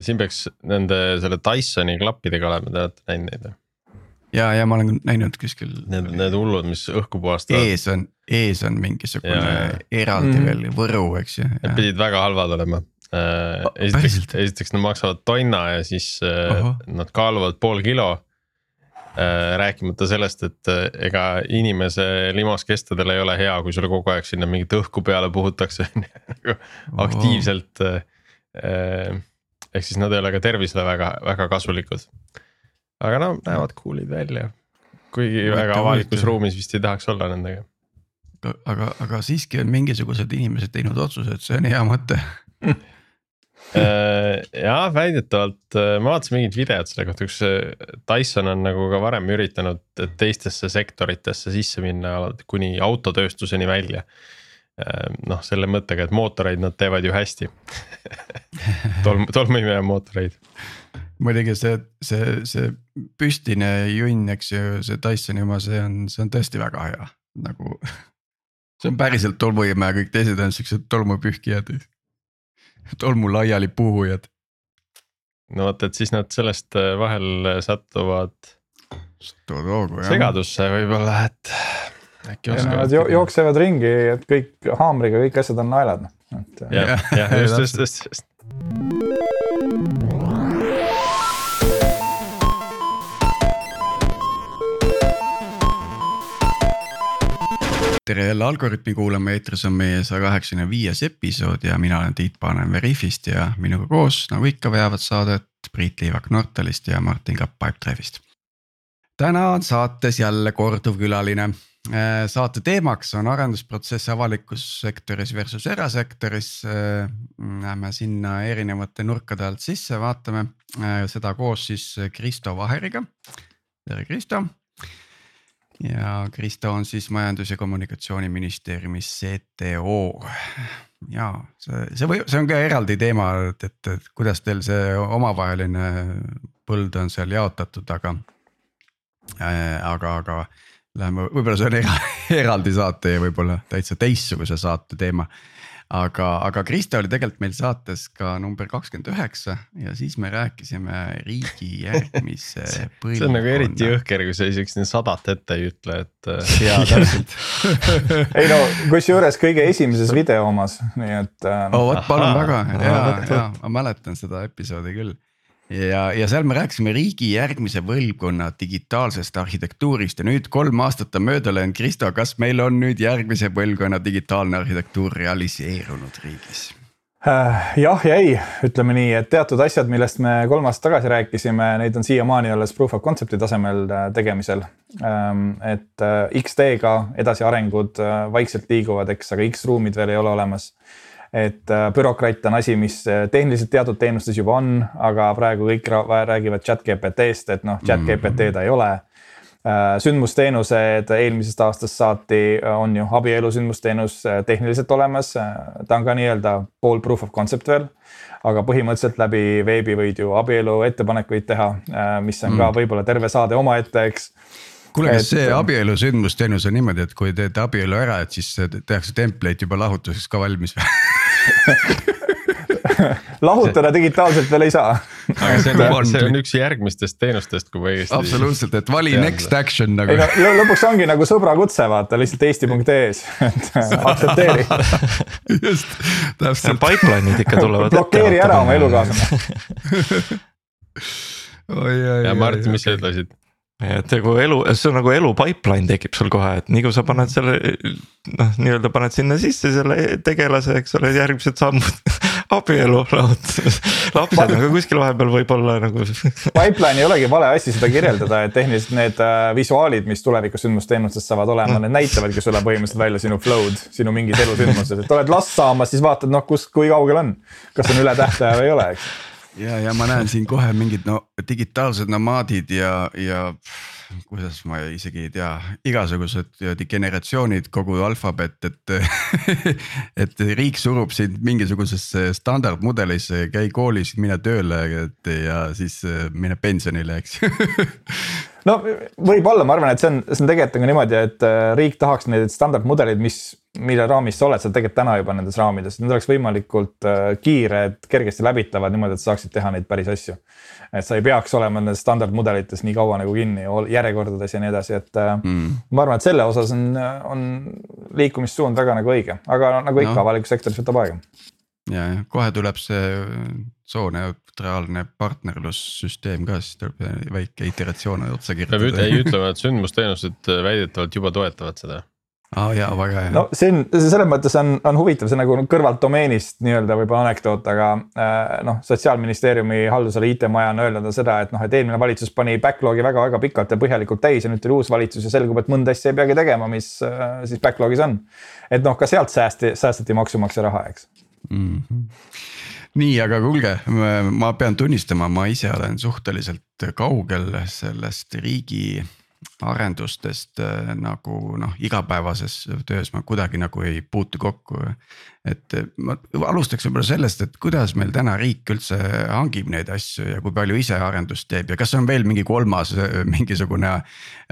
siin peaks nende selle Dysoni klappidega olema, te olete näinud neid või? ja, ja ma olen näinud kuskil. Need, need hullud, mis õhku puhastavad. ees on, ees on mingisugune eraldi mm. veel Võru, eks ju. Need pidid väga halvad olema äh,. esiteks, esiteks nad maksavad tonna ja siis äh, nad kaaluvad pool kilo äh,. rääkimata sellest, et ega inimese limaskestadel ei ole hea, kui sulle kogu aeg sinna mingit õhku peale puhutakse nagu aktiivselt äh,. Ehk siis nad ei ole ka tervisele väga, väga kasulikud aga no näevad cool'id välja, kuigi Võtta väga avalikus ruumis vist ei tahaks olla nendega. aga, aga siiski on mingisugused inimesed teinud otsuse, et see on hea mõte äh, jah, väidetavalt äh, ma vaatasin mingit videot selle kohta, kus äh, Dyson on nagu ka varem üritanud teistesse sektoritesse sisse minna kuni autotööstuseni välja. Noh, selle mõttega, et mootoreid nad teevad ju hästi tolm, tolmuimeja mootoreid muidugi see, see, see püstine junn, eks ju, see Dysoni oma, see on, see on tõesti väga hea, nagu. see on päriselt tolmuimeja, kõik teised on siuksed tolmupühkijad, tolmu laiali puhujad. no vot, et siis nad sellest äh, vahel satuvad. satuvad hoogu jah. segadusse võib-olla, et. Nad jo jooksevad ringi, et kõik haamriga kõik asjad on naelad, et. jah, jah, just, just, just, just tere jälle Algorütmi kuulama, eetris on meie saja kaheksakümne viies episood ja mina olen Tiit Paananen Veriffist ja minuga koos, nagu ikka, veavad saadet Priit Liivak Nortalist ja Martin Kapp Pipedrive'ist. täna on saates jälle korduv külaline. Äh, saate teemaks on arendusprotsess avalikus sektoris versus erasektoris. Äh, Läheme sinna erinevate nurkade alt sisse, vaatame äh, seda koos siis Kristo Vaheriga. tere, Kristo ja Kristo on siis Majandus- ja Kommunikatsiooniministeeriumis CTO. ja see, see või see on ka eraldi teema, et, et, et kuidas teil see omavaheline põld on seal jaotatud, aga äh,. aga, aga läheme, võib-olla see on era, eraldi saate ja võib-olla täitsa teistsuguse saate teema aga, aga Krista oli tegelikult meil saates ka number kakskümmend üheksa ja siis me rääkisime riigi järgmise põlvkonna. see on nagu eriti jõhker, kui sa isegi siin sadat ette ei ütle, et. Äh, jaa, täpselt ei no kusjuures kõige esimeses video omas, nii et. Äh, oh vot, palun väga ja, ja ma mäletan seda episoodi küll ja, ja seal me rääkisime riigi järgmise põlvkonna digitaalsest arhitektuurist ja nüüd kolm aastat on mööda läinud, Kristo, kas meil on nüüd järgmise põlvkonna digitaalne arhitektuur realiseerunud riigis? Äh, jah ja ei, ütleme nii, et teatud asjad, millest me kolm aastat tagasi rääkisime, neid on siiamaani alles proof of concept'i tasemel äh, tegemisel. Ähm, et äh, X-teega edasiarengud vaikselt liiguvad, eks, aga X-ruumid veel ei ole olemas et äh, bürokraat on asi, mis äh, tehniliselt teatud teenustes juba on, aga praegu kõik räägivad chat GPT-st, et noh, chat GPT ta ei ole. Äh, sündmusteenused eelmisest aastast saati on ju abielu sündmusteenus tehniliselt olemas, ta on ka nii-öelda pool proof of concept veel. aga põhimõtteliselt läbi veebi võid ju abielu ettepanekuid teha, mis on ka võib-olla terve saade omaette, eks. Kuule, kas see abielu sündmusteenus on niimoodi, et kui teete abielu ära, et siis tehakse template juba lahutuseks ka valmis või lahutada digitaalselt veel ei saa. aga see on, see on üks järgmistest teenustest, kui ma õigesti. absoluutselt, et vali tean. next action nagu. ei no lõpuks ongi nagu sõbrakutse, vaata lihtsalt eesti.ee-s, et aktsepteeri. just, täpselt. Pipeline'id ikka tulevad. blokeeri ära oma elukaaslane. ja Martin, mis sa ütlesid? Et nagu elu, see on nagu elu pipeline tekib sul kohe, et nii kui sa paned selle noh, nii-öelda paned sinna sisse selle tegelase, eks ole, järgmised sammud abielu, lahutus, lapsed ka kuskil vahepeal võib-olla nagu. Pipeline ei olegi vale asi seda kirjeldada, et tehniliselt need äh, visuaalid, mis tulevikus sündmusteenustest saavad olema need näitavadki sulle põhimõtteliselt välja sinu flow'd, sinu mingid elusündmused, et oled last saamas, siis vaatad, noh, kus, kui kaugel on. kas on üle tähtaja või ei ole, eks ja, ja ma näen siin kohe mingid no digitaalsed nomaadid ja, ja kuidas ma isegi ei tea, igasugused generatsioonid, kogu alfabet, et et riik surub sind mingisugusesse standardmudelisse, käi koolis, mine tööle, et ja siis mine pensionile, eks no võib-olla, ma arvan, et see on, see on tegelikult nagu niimoodi, et äh, riik tahaks neid standardmudeleid, mis, mille raamis sa oled, sa oled tegelikult täna juba nendes raamides, need oleks võimalikult äh, kiired, kergesti läbitavad niimoodi, et sa saaksid teha neid päris asju. et sa ei peaks olema nendes standardmudelites nii kaua nagu kinni järjekordades ja nii edasi, et äh, mm. ma arvan, et selle osas on, on liikumissuund väga nagu õige, aga nagu ikka no. avalikus sektoris võtab aega. ja, ja kohe tuleb see sooneutraalne partnerlussüsteem ka, siis tuleb väike iteratsioon otsa kirjutada. peab ei ütlema, et sündmusteenused väidetavalt juba toetavad seda aa oh, jaa, väga hea. no see on, selles mõttes on, on huvitav, see on nagu kõrvalt domeenist nii-öelda võib-olla anekdoot, aga äh, noh, sotsiaalministeeriumi haldusala IT-maja on öelnud seda, et noh, et eelmine valitsus pani backlog'i väga-väga pikalt ja põhjalikult täis ja nüüd tuli uus valitsus ja selgub, et mõnda asja ei peagi tegema, mis äh, siis backlog'is on. et noh, ka sealt säästi, säästeti maksumaksja raha, eks mm. -hmm nii, aga kuulge, ma pean tunnistama, ma ise olen suhteliselt kaugel sellest riigi arendustest äh, nagu noh, igapäevases töös ma kuidagi nagu ei puutu kokku. et ma alustaks võib-olla sellest, et kuidas meil täna riik üldse hangib neid asju ja kui palju ise arendust teeb ja kas on veel mingi kolmas äh, mingisugune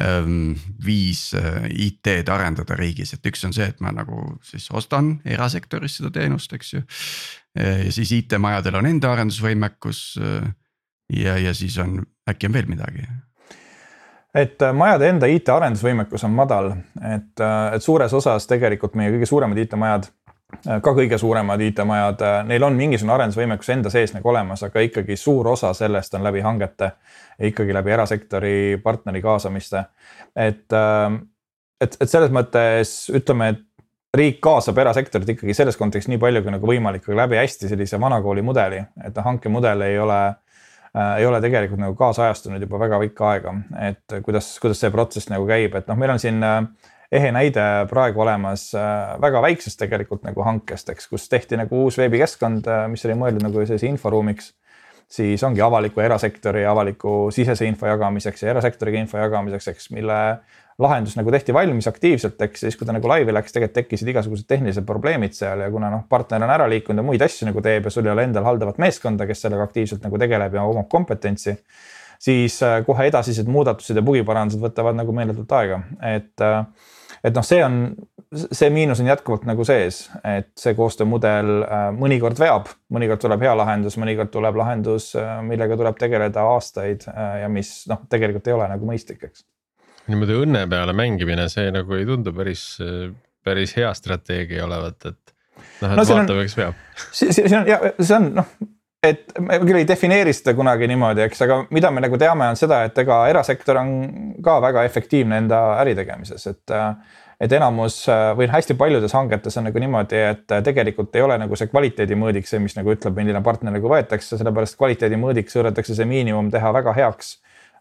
ähm, viis äh, IT-d arendada riigis, et üks on see, et ma nagu siis ostan erasektoris seda teenust, eks ju ja siis IT-majadel on enda arendusvõimekus. ja, ja siis on, äkki on veel midagi et äh, majade enda IT-arendusvõimekus on madal, et, äh, et suures osas tegelikult meie kõige suuremad IT-majad, äh, ka kõige suuremad IT-majad, neil on mingisugune arendusvõimekus enda sees nagu olemas, aga ikkagi suur osa sellest on läbi hangete. ikkagi läbi erasektori partneri kaasamiste. et, et, et selles mõttes ütleme, et riik kaasab erasektorit ikkagi selles kontekstis nii palju kui nagu võimalik, aga läbi hästi sellise vanakooli mudeli, et noh, hankemudel ei ole äh, ei ole tegelikult nagu kaasajastunud juba väga pikka aega, et kuidas, kuidas see protsess nagu käib, et noh, meil on siin äh, ehe näide praegu olemas äh, väga väiksest tegelikult nagu hankest, eks, kus tehti nagu uus veebikeskkond, äh, mis oli mõeldud nagu sellise inforuumiks. Siis ongi avaliku erasektori ja avaliku sisese info jagamiseks ja erasektoriga info jagamiseks, eks, mille lahendus nagu tehti valmis aktiivselt, eks siis, kui ta nagu laivi läks, tegelikult tekkisid igasugused tehnilised probleemid seal ja kuna noh, partner on ära liikunud ja muid asju nagu teeb ja sul ei ole endal haldavat meeskonda, kes sellega aktiivselt nagu tegeleb ja omab kompetentsi. siis äh, kohe edasised muudatused ja bugiparandused võtavad nagu meeletult aega, et, äh, et noh, see on, see miinus on jätkuvalt nagu sees, et see koostöömudel äh, mõnikord veab, mõnikord tuleb hea lahendus, mõnikord tuleb lahendus, millega tuleb tegeleda aastaid ja mis noh, tegelikult ei ole nagu mõistlik, eks niimoodi õnne peale mängimine, see nagu ei tundu päris, päris hea strateegia olevat, et. noh, et no, vaatame, eks veab. siin on ja see on noh, et me küll ei defineeri seda kunagi niimoodi, eks, aga mida me nagu teame, on seda, et ega erasektor on ka väga efektiivne enda äri tegemises, et et enamus või hästi paljudes hangetes on nagu niimoodi, et tegelikult ei ole nagu see kvaliteedimõõdik see, mis nagu ütleb, milline partner nagu võetakse, sellepärast kvaliteedimõõdik suudetakse see miinimum teha väga heaks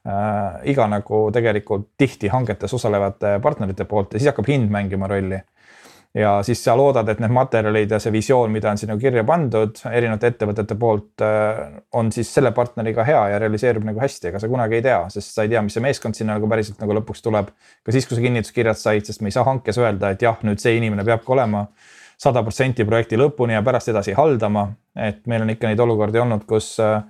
äh, iga nagu tegelikult tihti hangetes osalevate partnerite poolt ja siis hakkab hind mängima rolli. ja siis sa loodad, et need materjalid ja see visioon, mida on sinna kirja pandud erinevate ettevõtete poolt äh,, on siis selle partneriga hea ja realiseerub nagu hästi, aga sa kunagi ei tea, sest sa ei tea, mis see meeskond sinna nagu päriselt nagu lõpuks tuleb. ka siis, kui sa kinnituskirjad said, sest me ei saa hankes öelda, et jah, nüüd see inimene peabki olema sada protsenti projekti lõpuni ja pärast edasi haldama. et meil on ikka neid olukordi olnud, kus äh,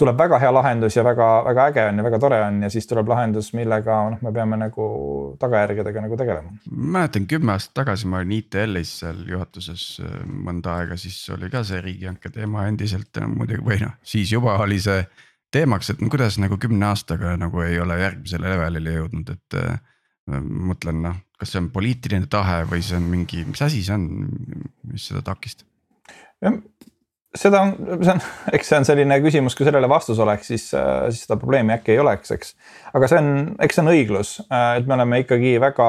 tuleb väga hea lahendus ja väga-väga äge on ja väga tore on ja siis tuleb lahendus, millega noh, me peame nagu tagajärgedega nagu tegelema. mäletan kümme aastat tagasi ma olin ITL-is seal juhatuses mõnda aega, siis oli ka see riigihanke teema endiselt muidugi või noh, siis juba oli see teemaks, et kuidas nagu kümne aastaga nagu ei ole järgmisele levelile jõudnud, et äh, mõtlen noh, kas see on poliitiline tahe või see on mingi, mis asi see on, mis seda takistab? Seda on, see on, eks see on selline küsimus, kui sellele vastus oleks, siis, äh, siis seda probleemi äkki ei oleks, eks. aga see on, eks see on õiglus, äh, et me oleme ikkagi väga,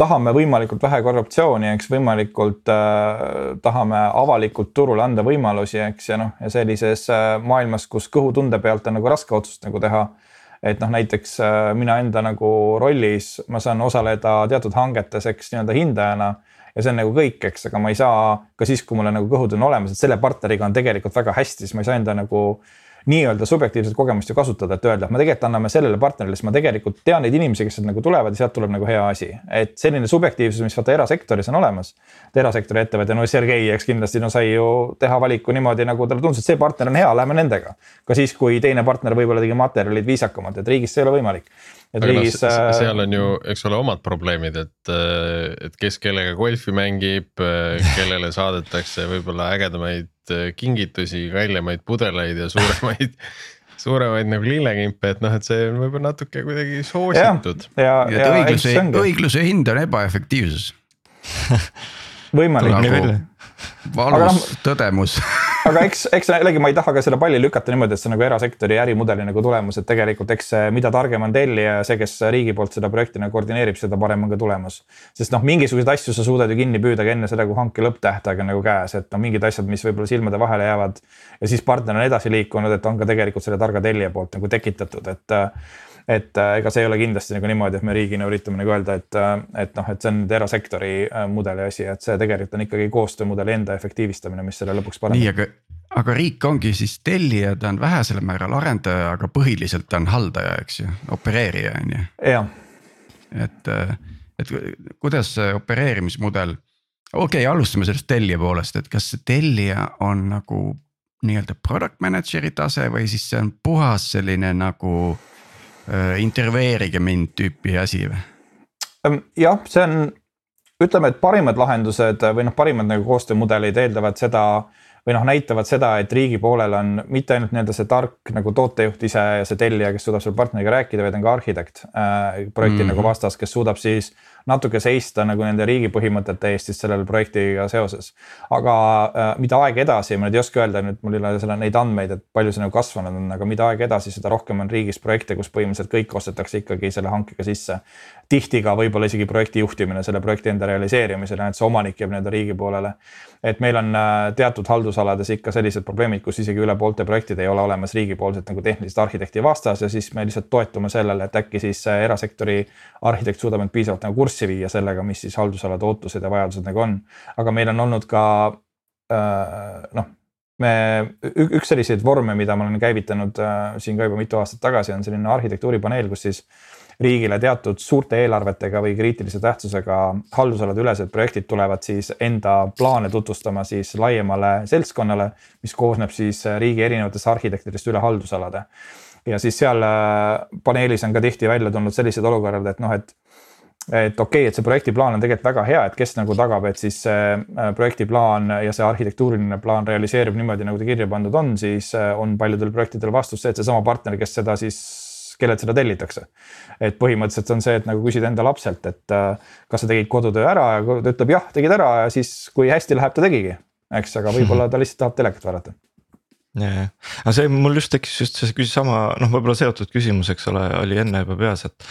tahame võimalikult vähe korruptsiooni, eks võimalikult äh, tahame avalikult turule anda võimalusi, eks ja noh, ja sellises äh, maailmas, kus kõhutunde pealt on nagu raske otsust nagu teha et noh, näiteks mina enda nagu rollis, ma saan osaleda teatud hangetes, eks nii-öelda hindajana ja see on nagu kõik, eks, aga ma ei saa ka siis, kui mul on nagu kõhud on olemas, et selle partneriga on tegelikult väga hästi, siis ma ei saa enda nagu nii-öelda subjektiivset kogemust ju kasutada, et öelda, et me tegelikult anname sellele partnerile, sest ma tegelikult tean neid inimesi, kes sealt nagu tulevad ja sealt tuleb nagu hea asi. et selline subjektiivsus, mis vaata erasektoris on olemas. erasektori ettevõte, no Sergei, eks kindlasti no sai ju teha valiku niimoodi, nagu talle tundus, et see partner on hea, lähme nendega. ka siis, kui teine partner võib-olla tegi materjalid viisakamad, et riigis see ei ole võimalik et aga riigis no,. Äh, seal on ju, eks ole, omad probleemid, et, äh, et kes kellega golfi mängib, äh, kellele saadetakse võib-olla ägedamaid kingitusi, kaljamaid pudeleid ja suuremaid suuremaid nagu lillekimpe, et noh, et see on võib-olla natuke kuidagi soositud. ja õigluse, õigluse hind on ebaefektiivsus võimalik. valus no, tõdemus aga eks, eks jällegi ma ei taha ka seda palli lükata niimoodi, et see on nagu erasektori ärimudeli nagu tulemus, et tegelikult eks mida targem on tellija ja see, kes riigi poolt seda projekti nagu koordineerib, seda parem on ka tulemus. sest noh, mingisuguseid asju sa suudad ju kinni püüda ka enne seda, kui hanke lõpptähtaeg on nagu käes, et noh, mingid asjad, mis võib-olla silmade vahele jäävad. ja siis partner on edasi liikunud, et on ka tegelikult selle targa tellija poolt nagu tekitatud, et et äh, ega see ei ole kindlasti nagu niimoodi, et me riigina üritame nagu öelda, et, äh, et noh, et see on nüüd erasektori äh, mudeli asi, et see tegelikult on ikkagi koostöömudeli enda efektiivistamine, mis selle lõpuks paneb. nii, aga, aga riik ongi siis tellija, ta on vähesel määral arendaja, aga põhiliselt ta on haldaja, eks ju, opereerija on ju. et, et kuidas see opereerimismudel, okei okay,, alustame sellest tellija poolest, et kas tellija on nagu nii-öelda product manager'i tase või siis see on puhas selline nagu intervjueerige mind tüüpi asi või? Jah, see on, ütleme, et parimad lahendused või noh, parimad nagu koostöömudelid eeldavad seda või noh, näitavad seda, et riigi poolel on mitte ainult nii-öelda see tark nagu tootejuht ise ja see tellija, kes suudab selle partneriga rääkida, vaid on ka arhitekt äh, projekti mm -hmm. nagu vastas, kes suudab siis natuke seista nagu nende riigi põhimõtete eest siis sellele projektiga seoses. aga äh, mida aeg edasi, ma nüüd ei oska öelda, nüüd mul ei ole selle neid andmeid, et palju see nagu kasvanud on, aga mida aeg edasi, seda rohkem on riigis projekte, kus põhimõtteliselt kõik ostetakse ikkagi selle hankega sisse. Tihti ka võib-olla isegi projekti juhtimine selle projekti enda realiseerimisel, et see omanik jääb nii-öelda riigi poolele. et meil on äh, teatud haldusalades ikka sellised probleemid, kus isegi üle poolte projektid ei ole olemas riigipoolset nagu tehnilist arhitekti vastas ja siis me lihtsalt toetume sellele, et äkki siis äh, erasektori arhitekt suudab end piisavalt nagu kurssi viia sellega, mis siis haldusalade ootused ja vajadused nagu on. aga meil on olnud ka äh, noh, me, üks selliseid vorme, mida ma olen käivitanud siin ka juba mitu aastat tagasi, on selline arhitektuuripaneel, kus siis riigile teatud suurte eelarvetega või kriitilise tähtsusega haldusalade ülesed projektid tulevad siis enda plaane tutvustama siis laiemale seltskonnale, mis koosneb siis riigi erinevatest arhitektidest üle haldusalade. Ja siis seal äh, paneelis on ka tihti välja tulnud sellised olukorrad, et noh, et et okei okay,, et see projektiplaan on tegelikult väga hea, et kes nagu tagab, et siis see äh, projektiplaan ja see arhitektuuriline plaan realiseerub niimoodi, nagu ta kirja pandud on, siis äh, on paljudel projektidel vastus see, et seesama partner, kes seda siis, kellelt seda tellitakse. et põhimõtteliselt on see, et nagu küsida enda lapselt, et kas sa tegid kodutöö ära ja ta ütleb jah, tegid ära ja siis, kui hästi läheb, ta tegigi, eks, aga võib-olla ta lihtsalt tahab telekat vaadata ja, ja, aga see mul just tekkis just see küsis sama noh, võib-olla seotud küsimus, eks ole, oli enne juba peas, et.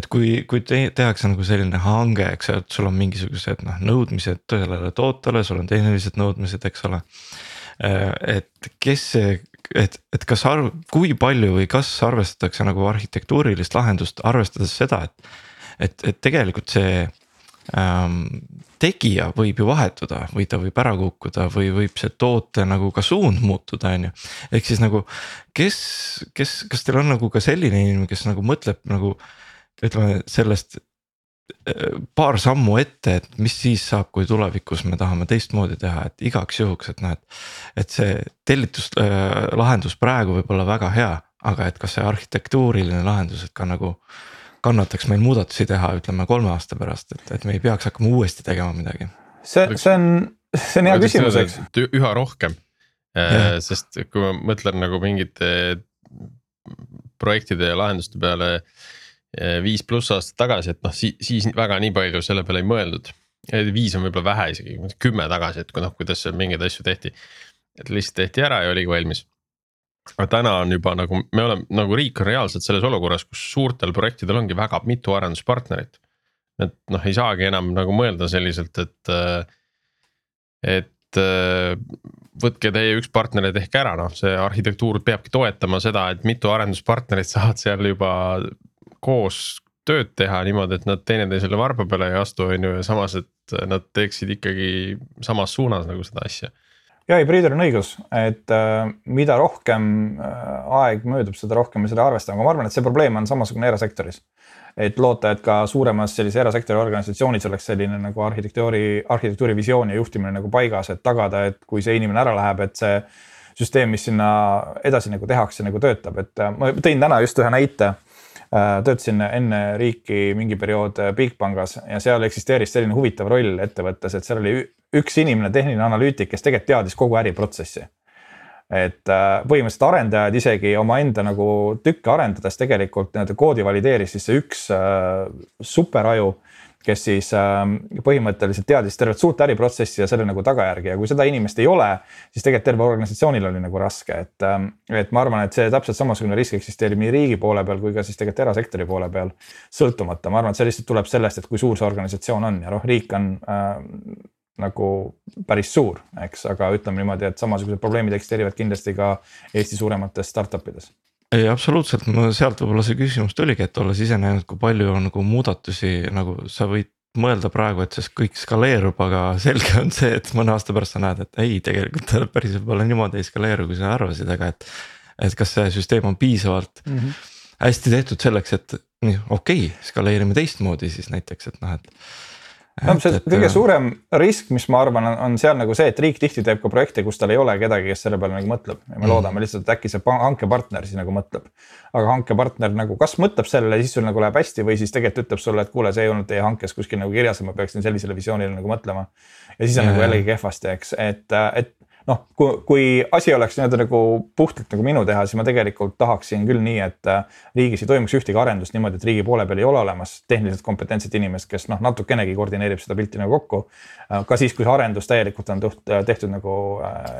et kui, kui te, tehakse nagu selline hange, eks ju, et sul on mingisugused noh nõudmised sellele tootele, sul on tehnilised nõudmised, eks ole. Äh, et kes see, et, et kas arv, kui palju või kas arvestatakse nagu arhitektuurilist lahendust, arvestades seda, et. et, et tegelikult see ähm, tegija võib ju vahetuda või ta võib ära kukkuda või võib see toote nagu ka suund muutuda, on ju. ehk siis nagu kes, kes, kas teil on nagu ka selline inimene, kes nagu mõtleb nagu ütleme sellest paar sammu ette, et mis siis saab, kui tulevikus me tahame teistmoodi teha, et igaks juhuks, et noh, et. et see tellituslahendus äh, praegu võib olla väga hea, aga et kas see arhitektuuriline lahendus, et ka nagu kannataks meil muudatusi teha, ütleme kolme aasta pärast, et, et me ei peaks hakkama uuesti tegema midagi. see, see on, see on hea küsimus, eks. üha rohkem, äh, sest kui ma mõtlen nagu mingite projektide ja lahenduste peale viis pluss aastat tagasi, et noh, siis, väga nii palju selle peale ei mõeldud. viis on võib-olla vähe isegi, kümme tagasi, et kui noh, kuidas mingeid asju tehti. et lihtsalt tehti ära ja oligi valmis aga täna on juba nagu me oleme nagu riik on reaalselt selles olukorras, kus suurtel projektidel ongi väga mitu arenduspartnerit. et noh, ei saagi enam nagu mõelda selliselt, et, et võtke teie üks partner ja tehke ära, noh, see arhitektuur peabki toetama seda, et mitu arenduspartnerit saavad seal juba koos tööd teha niimoodi, et nad teineteisele varba peale ei astu, on ju, ja samas, et nad teeksid ikkagi samas suunas nagu seda asja. Ja Priidul on õigus, et äh, mida rohkem äh, aeg möödub, seda rohkem me seda arvestame, aga ma arvan, et see probleem on samasugune erasektoris. et loota, et ka suuremas sellise erasektori organisatsioonis oleks selline nagu arhitektuuri, arhitektuuri visioon ja juhtimine nagu paigas, et tagada, et kui see inimene ära läheb, et see süsteem, mis sinna edasi nagu tehakse, nagu töötab, et äh, ma tõin täna just ühe näite töötasin enne riiki mingi periood äh, Bigpangas ja seal eksisteeris selline huvitav roll ettevõttes, et seal oli üks inimene, tehniline analüütik, kes tegelikult teadis kogu äriprotsessi. et äh, põhimõtteliselt arendajad isegi omaenda nagu tükke arendades tegelikult nii-öelda koodi valideeris siis see üks superaju kes siis ähm, põhimõtteliselt teadis tervet suurt äriprotsessi ja selle nagu tagajärgi. Ja kui seda inimest ei ole, siis tegelikult terve organisatsioonil oli nagu raske, et, ähm, et ma arvan, et see täpselt samasugune risk eksisteerib nii riigi poole peal kui ka siis tegelikult erasektori poole peal. sõltumata, ma arvan, et see lihtsalt tuleb sellest, et kui suur see organisatsioon on. Ja noh, riik on äh, nagu päris suur, eks, aga ütleme niimoodi, et samasugused probleemid eksisteerivad kindlasti ka Eesti suuremates startup ides ei, absoluutselt, no sealt võib-olla see küsimus tuligi, et olles ise näinud, kui palju on nagu muudatusi, nagu sa võid mõelda praegu, et see kõik skaleerub, aga selge on see, et mõne aasta pärast sa näed, et ei, tegelikult ta päris võib-olla niimoodi ei skaleeru, kui sa arvasid, aga et. et kas see süsteem on piisavalt mm -hmm. hästi tehtud selleks, et nii okei okay,, skaleerime teistmoodi siis näiteks, et noh, et no see et, kõige suurem risk, mis ma arvan, on seal nagu see, et riik tihti teeb ka projekte, kus tal ei ole kedagi, kes selle peale nagu mõtleb ja me mm. loodame lihtsalt, et äkki see hankepartner siis nagu mõtleb. aga hankepartner nagu kas mõtleb sellele, siis sul nagu läheb hästi või siis tegelikult ütleb sulle, et kuule, see ei olnud teie hankes kuskil nagu kirjas ja ma peaksin sellisele visioonile nagu mõtlema. ja siis on ja, nagu jällegi kehvasti, eks, et, et noh, kui, kui asi oleks nii-öelda nagu puhtalt nagu minu teha, siis ma tegelikult tahaksin küll nii, et äh, riigis ei toimuks ühtegi arendust niimoodi, et riigi poole peal ei ole olemas tehniliselt kompetentset inimest, kes noh, natukenegi koordineerib seda pilti nagu kokku. Äh, ka siis, kui see arendus täielikult on äh, tehtud nagu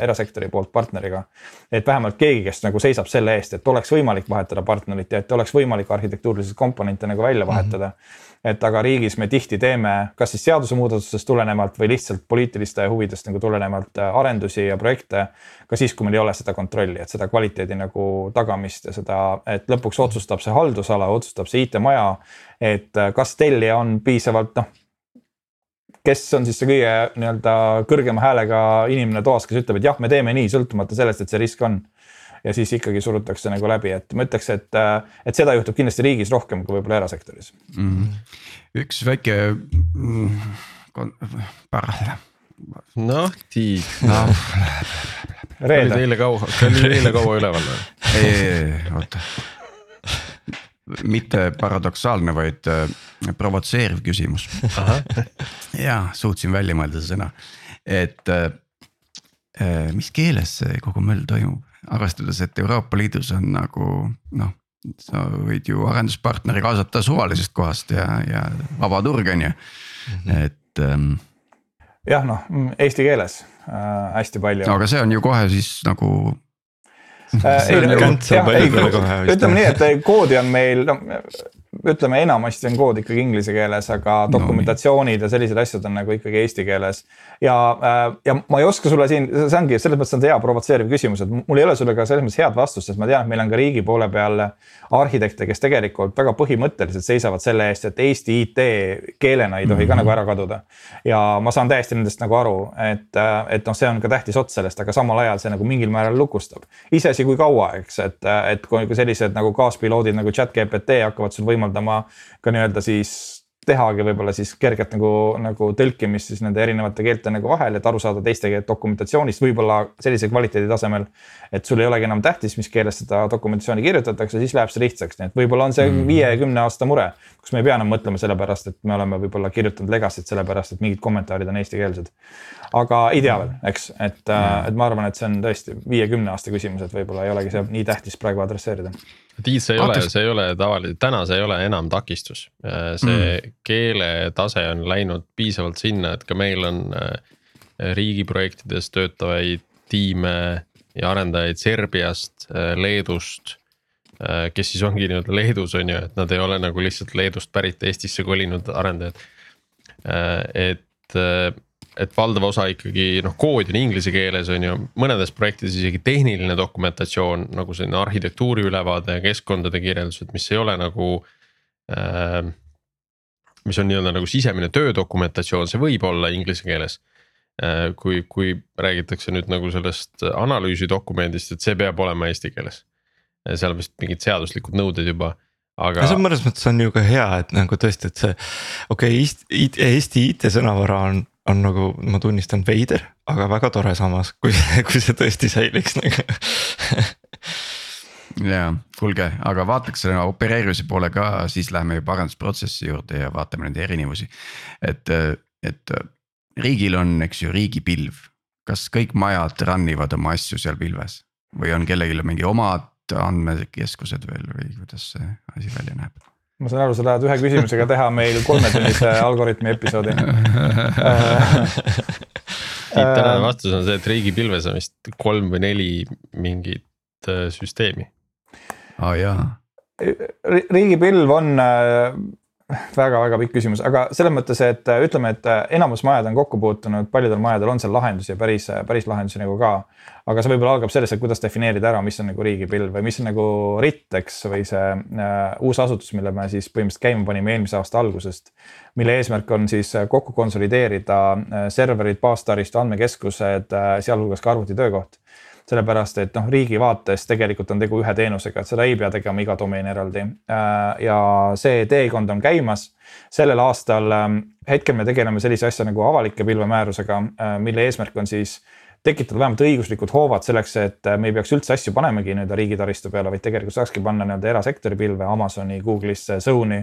erasektori poolt partneriga. et vähemalt keegi, kes nagu seisab selle eest, et oleks võimalik vahetada partnerit ja et oleks võimalik arhitektuurilisi komponente nagu välja vahetada mm. -hmm et aga riigis me tihti teeme, kas siis seadusemuudatusest tulenevalt või lihtsalt poliitiliste huvidest nagu tulenevalt äh, arendusi ja projekte. ka siis, kui meil ei ole seda kontrolli, et seda kvaliteedi nagu tagamist ja seda, et lõpuks otsustab see haldusala, otsustab see IT-maja. et äh, kas tellija on piisavalt noh kes on siis see kõige nii-öelda kõrgema häälega inimene toas, kes ütleb, et jah, me teeme nii, sõltumata sellest, et see risk on ja siis ikkagi surutakse nagu läbi, et ma ütleks, et, et seda juhtub kindlasti riigis rohkem kui võib-olla erasektoris mm. -hmm. üks väike mm, noh, Tiit no.. oli teile kaua, oli eile kaua üleval või? ei, ei, ei, oota. mitte paradoksaalne, vaid äh, provotseeriv küsimus. ja suutsin välja mõelda see sõna, et äh, äh mis keeles see kogu möll toimub? Arvestades, et Euroopa Liidus on nagu noh, sa võid ju arenduspartneri kaasata suvalisest kohast ja, ja vaba turg on ju, mhm. et ähm,. jah, noh eesti keeles äh, hästi palju. no aga see on ju kohe siis nagu äh, ei, jah, ei, ütleme nii, et koodi on meil, no ütleme, enamasti on kood ikkagi inglise keeles, aga dokumentatsioonid no, ja sellised asjad on nagu ikkagi eesti keeles. ja, äh, ja ma ei oska sulle siin, see ongi selles mõttes on hea provotseeriv küsimus, et mul ei ole sulle ka selles mõttes head vastust, sest ma tean, et meil on ka riigi poole peal arhitekte, kes tegelikult väga põhimõtteliselt seisavad selle eest, et Eesti IT keelena ei tohi mm -hmm. ka nagu ära kaduda. ja ma saan täiesti nendest nagu aru, et, et noh, see on ka tähtis ots sellest, aga samal ajal see nagu mingil määral lukustab. iseasi, kui kaua, eks, et, et kui sellised nagu kaaspiloodid nagu chat GPT hakkavad sul võimaldama võimaldama ka nii-öelda siis tehagi võib-olla siis kerget nagu, nagu tõlkimist siis nende erinevate keelte nagu vahel, et aru saada teiste dokumentatsioonist, võib-olla sellise kvaliteedi tasemel. et sul ei olegi enam tähtis, mis keeles seda dokumentatsiooni kirjutatakse, siis läheb see lihtsaks, nii et võib-olla on see mm. viiekümne aasta mure. Kus me ei pea enam mõtlema selle pärast, et me oleme võib-olla kirjutanud legacy't sellepärast, et mingid kommentaarid on eestikeelsed. aga ei tea veel, eks, et mm., et ma arvan, et see on tõesti viiekümne aasta küsimus, et võib-olla ei olegi see nii tähtis praegu adresseerida Tiit, see ei Aatus. ole, see ei ole tavaline, täna see ei ole enam takistus. see mm. keeletase on läinud piisavalt sinna, et ka meil on äh, riigiprojektides töötavaid tiime ja arendajaid Serbiast, äh, Leedust. Äh, kes siis ongi nii-öelda Leedus on ju, et nad ei ole nagu lihtsalt Leedust pärit Eestisse kolinud arendajad. et et valdav osa ikkagi noh, kood on inglise keeles on ju, mõnedes projektides isegi tehniline dokumentatsioon nagu selline arhitektuuri ülevaade, keskkondade kirjeldused, mis ei ole nagu äh,. mis on nii-öelda nagu sisemine töödokumentatsioon, see võib olla inglise keeles kui, kui räägitakse nüüd nagu sellest analüüsidokumendist, et see peab olema eesti keeles. Seal on vist mingid seaduslikud nõuded juba aga. see mõnes mõttes on ju ka hea, et nagu tõesti, et see okei okay,, Eesti IT-sõnavara on, on nagu ma tunnistan veider, aga väga tore samas, kui, kui see tõesti säiliks nagu ja kuulge, aga vaataks selle opereerimise poole ka, siis läheme juba arendusprotsessi juurde ja vaatame neid erinevusi. et, et riigil on, eks ju, riigipilv, kas kõik majad run ivad oma asju seal pilves või on kellelgi mingi omad andmekeskused veel või kuidas see asi välja näeb? ma saan aru, sa tahad ühe küsimusega teha meil kolmetunnise algoritmi episoodi Tiit, tänane vastus on see, et riigipilves on vist kolm või neli mingit äh, süsteemi. aa ah, jaa. riigipilv on äh, väga-väga pikk küsimus, aga selles mõttes, et äh, ütleme, et äh, enamus majad on kokku puutunud, paljudel majadel on seal lahendusi ja päris, äh, päris lahendusi nagu ka. aga see võib-olla algab sellest, et kuidas defineerida ära, mis on nagu riigipilv või mis on nagu RIT, eks, või see äh, uus asutus, mille me siis põhimõtteliselt käima panime eelmise aasta algusest. mille eesmärk on siis kokku konsolideerida serverid, baastaristu, andmekeskused, sealhulgas ka arvutitöökoht sellepärast et noh, riigi vaates tegelikult on tegu ühe teenusega, et seda ei pea tegema iga domeen eraldi. Äh, ja see teekond on käimas. sellel aastal ähm, hetkel me tegeleme sellise asja nagu avalike pilvemäärusega, äh, mille eesmärk on siis tekitada vähemalt õiguslikud hoovad selleks, et äh, me ei peaks üldse asju panemagi nii-öelda riigitaristu peale, vaid tegelikult saakski panna nii-öelda erasektori pilve Amazoni, Google'isse, Zone'i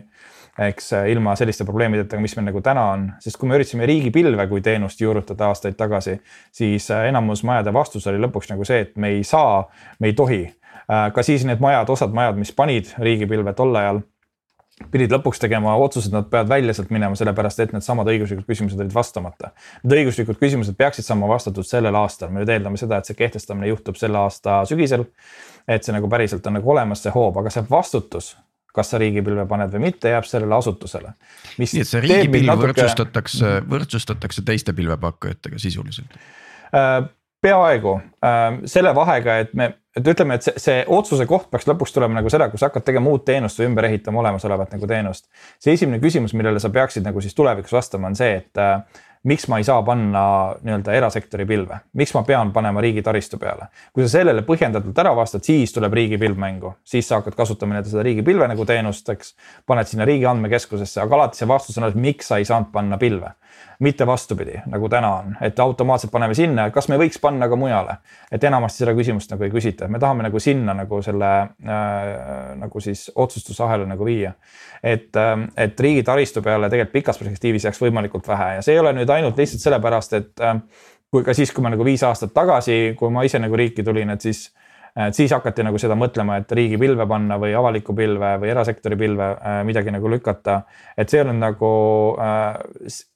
eks äh, ilma selliste probleemideta, mis meil nagu täna on, sest kui me üritasime riigipilve kui teenust juurutada aastaid tagasi, siis äh, enamus majade vastus oli lõpuks nagu see, et me ei saa, me ei tohi. Äh, ka siis need majad, osad majad, mis panid riigipilve tol ajal pidid lõpuks tegema otsused, nad peavad välja sealt minema, sellepärast et needsamad õiguslikud küsimused olid vastamata. Need õiguslikud küsimused peaksid saama vastatud sellel aastal, me nüüd eeldame seda, et see kehtestamine juhtub selle aasta sügisel. et see nagu päriselt on nagu olemas, see hoob, aga see vastutus kas sa riigipilve paned või mitte, jääb sellele asutusele. nii et see riigipilv natuke... võrdsustatakse, võrdsustatakse teiste pilvepakkujatega sisuliselt äh,? peaaegu äh, selle vahega, et me, et ütleme, et see, see otsuse koht peaks lõpuks tulema nagu seda, kui sa hakkad tegema uut teenust või ümber ehitama olemasolevat nagu teenust. see esimene küsimus, millele sa peaksid nagu siis tulevikus vastama, on see, et äh, miks ma ei saa panna nii-öelda erasektori pilve, miks ma pean panema riigi taristu peale. kui sa sellele põhjendatult ära vastad, siis tuleb riigipilv mängu, siis sa hakkad kasutama nii-öelda seda riigipilve nagu teenust, eks. paned sinna riigi andmekeskusesse, aga alati see vastus on, et miks sa ei saanud panna pilve mitte vastupidi, nagu täna on, et automaatselt paneme sinna, kas me võiks panna ka mujale. et enamasti seda küsimust nagu ei küsita, me tahame nagu sinna nagu selle äh, nagu siis otsustusahela nagu viia. et äh,, et riigi taristu peale tegelikult pikas perspektiivis jääks võimalikult vähe ja see ei ole nüüd ainult lihtsalt sellepärast, et äh, kui ka siis, kui ma nagu viis aastat tagasi, kui ma ise nagu riiki tulin, et siis et siis hakati nagu seda mõtlema, et riigipilve panna või avalikku pilve või erasektori pilve äh, midagi nagu lükata. et see on nagu äh,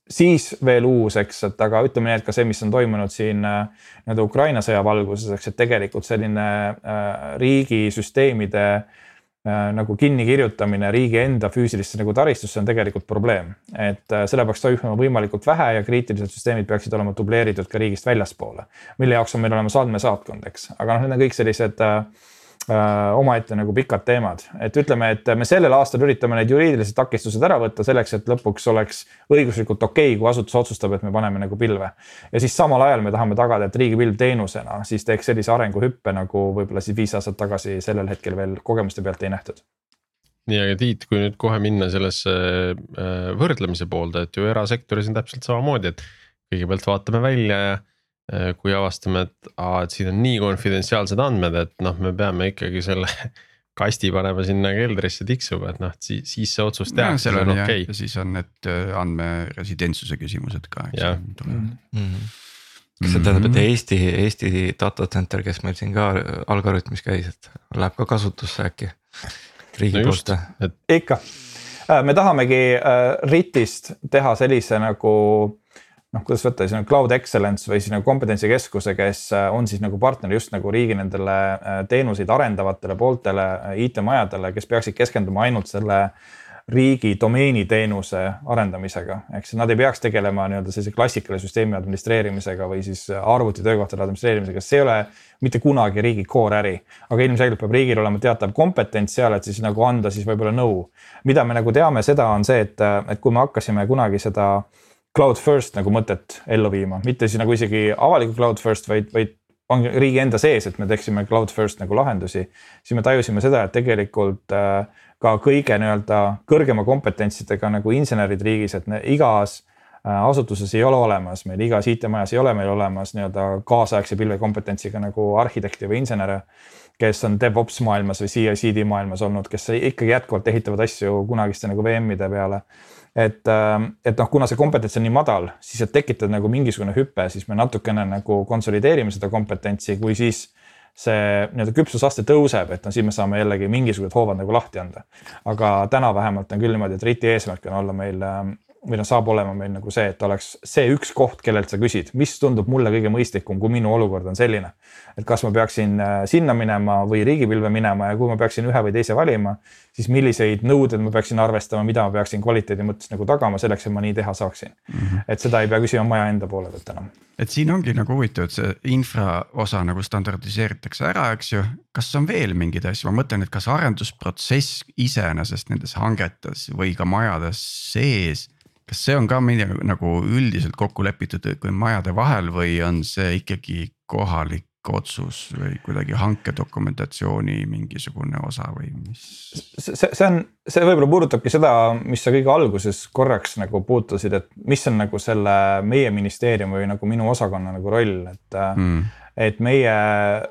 siis veel uus, eks, et aga ütleme nii, et ka see, mis on toimunud siin äh, nii-öelda Ukraina sõja valguses, eks, et tegelikult selline äh, riigisüsteemide äh, nagu kinnikirjutamine riigi enda füüsilisse nagu taristusse on tegelikult probleem. et äh, selle peaks toimuma võimalikult vähe ja kriitilised süsteemid peaksid olema dubleeritud ka riigist väljaspoole. mille jaoks on meil olemas andmesaatkond, eks, aga noh, need on kõik sellised äh, Äh, omaette nagu pikad teemad, et ütleme, et me sellel aastal üritame need juriidilised takistused ära võtta selleks, et lõpuks oleks õiguslikult okei okay,, kui asutus otsustab, et me paneme nagu pilve. ja siis samal ajal me tahame tagada, et riigipilv teenusena siis teeks sellise arenguhüppe nagu võib-olla siis viis aastat tagasi sellel hetkel veel kogemuste pealt ei nähtud nii, aga Tiit, kui nüüd kohe minna sellesse äh, võrdlemise poolde, et ju erasektoris on täpselt samamoodi, et kõigepealt vaatame välja ja Äh, kui avastame, et aa, et siin on nii konfidentsiaalsed andmed, et noh, me peame ikkagi selle kasti panema sinna keldrisse tiksuma, et noh, siis, siis see otsus tehakse, see on okei okay.. ja siis on need äh, andmeresidentsuse küsimused ka. Mm -hmm. kas see tähendab, et mhm. Eesti, Eesti data center, kes meil siin ka algoritmis käis, et läheb ka kasutusse äkki riigi no poolt? Et... ikka, äh, me tahamegi RIT-ist teha sellise nagu noh, kuidas võtta siis nagu cloud excellence või siis nagu kompetentsikeskuse, kes äh, on siis nagu partner just nagu riigi nendele äh, teenuseid arendavatele pooltele, äh, IT-majadele, kes peaksid keskenduma ainult selle riigi domeeniteenuse arendamisega, ehk siis nad ei peaks tegelema nii-öelda sellise klassikalise süsteemi administreerimisega või siis arvutitöökohtade administreerimisega, sest see ei ole mitte kunagi riigi core äri. aga ilmselgelt peab riigil olema teatav kompetents seal, et siis nagu anda siis võib-olla nõu. mida me nagu teame, seda on see, et, et kui me hakkasime kunagi seda äh, cloud first nagu mõtet ellu viima, mitte siis nagu isegi avaliku cloud first, vaid, vaid on riigi enda sees, et me teeksime cloud first nagu lahendusi. siis me tajusime seda, et tegelikult äh, ka kõige nii-öelda kõrgema kompetentsidega nagu insenerid riigis, et igas äh, asutuses ei ole olemas, meil igas IT-majas ei ole meil olemas nii-öelda kaasaegse pilvekompetentsiga nagu arhitekte või insenere kes on DevOps maailmas või CI/CD maailmas olnud, kes ikkagi jätkuvalt ehitavad asju kunagiste nagu VM-ide peale et, ähm, et noh, kuna see kompetents on nii madal, siis et tekitada nagu mingisugune hüpe, siis me natukene nagu konsolideerime seda kompetentsi, kui siis see nii-öelda küpsusaste tõuseb, et no siis me saame jällegi mingisugused hoovad nagu lahti anda. aga täna vähemalt on küll niimoodi, et RIT-i eesmärk on olla meil ähm, või noh, saab olema meil nagu see, et oleks see üks koht, kellelt sa küsid, mis tundub mulle kõige mõistlikum, kui minu olukord on selline. et kas ma peaksin äh, sinna minema või riigipilve minema ja kui ma peaksin ühe või teise valima, siis milliseid nõudeid ma peaksin arvestama, mida ma peaksin kvaliteedi mõttes nagu tagama selleks, et ma nii teha saaksin mm. -hmm. et seda ei pea küsima maja enda poole pealt enam. et siin ongi nagu huvitav, et see infra osa nagu standardiseeritakse ära, eks ju. kas on veel mingeid asju, ma mõtlen, et kas arendusprotsess iseenesest nendes hangetes või ka majades sees kas see on ka midagi nagu üldiselt kokku lepitud majade vahel või on see ikkagi kohalik otsus või kuidagi hankedokumentatsiooni mingisugune osa või mis? see, see on, see võib-olla puudutabki seda, mis sa kõige alguses korraks nagu puutusid, et mis on nagu selle meie ministeeriumi või nagu minu osakonna nagu roll, et mm et meie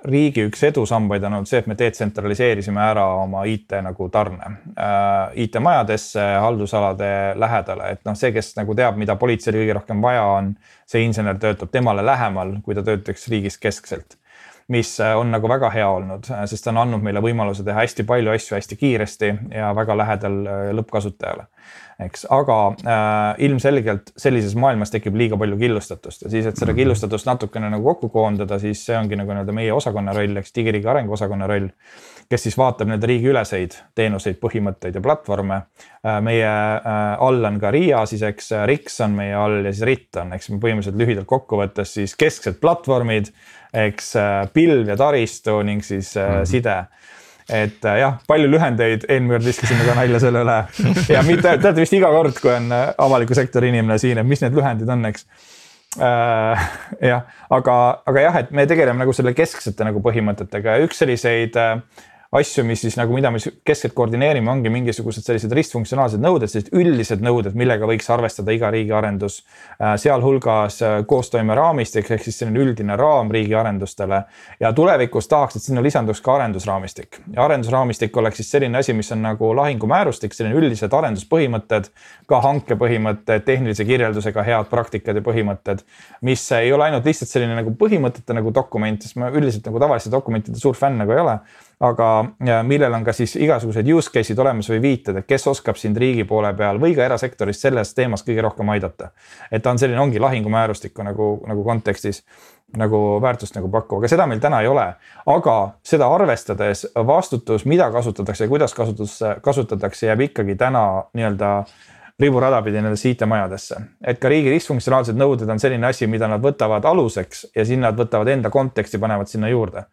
riigi üks edusambaid on olnud see, et me detsentraliseerisime ära oma IT nagu tarne äh, IT-majadesse, haldusalade lähedale, et noh, see, kes nagu teab, mida politseil kõige rohkem vaja on, see insener töötab temale lähemal, kui ta töötaks riigis keskselt. Mis äh, on nagu väga hea olnud, äh, sest ta on andnud meile võimaluse teha hästi palju asju hästi kiiresti ja väga lähedal äh, lõppkasutajale eks, aga äh, ilmselgelt sellises maailmas tekib liiga palju killustatust ja siis, et seda mhm. killustatust natukene nagu kokku koondada, siis see ongi nagu nii-öelda meie osakonna roll, eks digiriigi arenguosakonna roll. kes siis vaatab nii-öelda riigiüleseid teenuseid, põhimõtteid ja platvorme äh,. meie äh, all on ka RIA siis, eks, RIX on meie all ja siis RIT on, eks põhimõtteliselt lühidalt kokkuvõttes siis kesksed platvormid, eks äh, pilv ja taristu ning siis mm -hmm. side et äh, jah, palju lühendeid, eelmine kord viskasime ka nalja selle üle ja mitte, teate vist iga kord, kui on äh, avaliku sektori inimene siin, et mis need lühendid on, eks äh,. jah, aga, aga jah, et me tegeleme nagu selle kesksete nagu põhimõtetega ja üks selliseid äh, asju, mis siis nagu, mida me keskselt koordineerime, ongi mingisugused sellised ristfunktsionaalsed nõuded, sellised üldised nõuded, millega võiks arvestada iga riigi arendus. Äh, sealhulgas äh, koostoimeraamistik ehk siis selline üldine raam riigi arendustele ja tulevikus tahaks, et sinna lisanduks ka arendusraamistik ja arendusraamistik oleks siis selline asi, mis on nagu lahingumäärustik, selline üldised arenduspõhimõtted, ka hankepõhimõtted, tehnilise kirjeldusega head praktikad ja põhimõtted, mis ei ole ainult lihtsalt selline nagu põhimõtete nagu dokument, sest ma üldiselt nagu tavaliste dokumentide suur fänn nagu ei ole aga millel on ka siis igasugused use case'id olemas või viited, et kes oskab sind riigi poole peal või ka erasektoris selles teemas kõige rohkem aidata. et ta on selline, ongi lahingumäärustiku nagu, nagu kontekstis nagu väärtust nagu pakkuv, aga seda meil täna ei ole. aga seda arvestades vastutus, mida kasutatakse ja kuidas kasutus, kasutatakse, jääb ikkagi täna nii-öelda riburada pidi nendesse IT-majadesse. et ka riigi ristfunktsionaalsed nõuded on selline asi, mida nad võtavad aluseks ja siis nad võtavad enda konteksti, panevad sinna juurde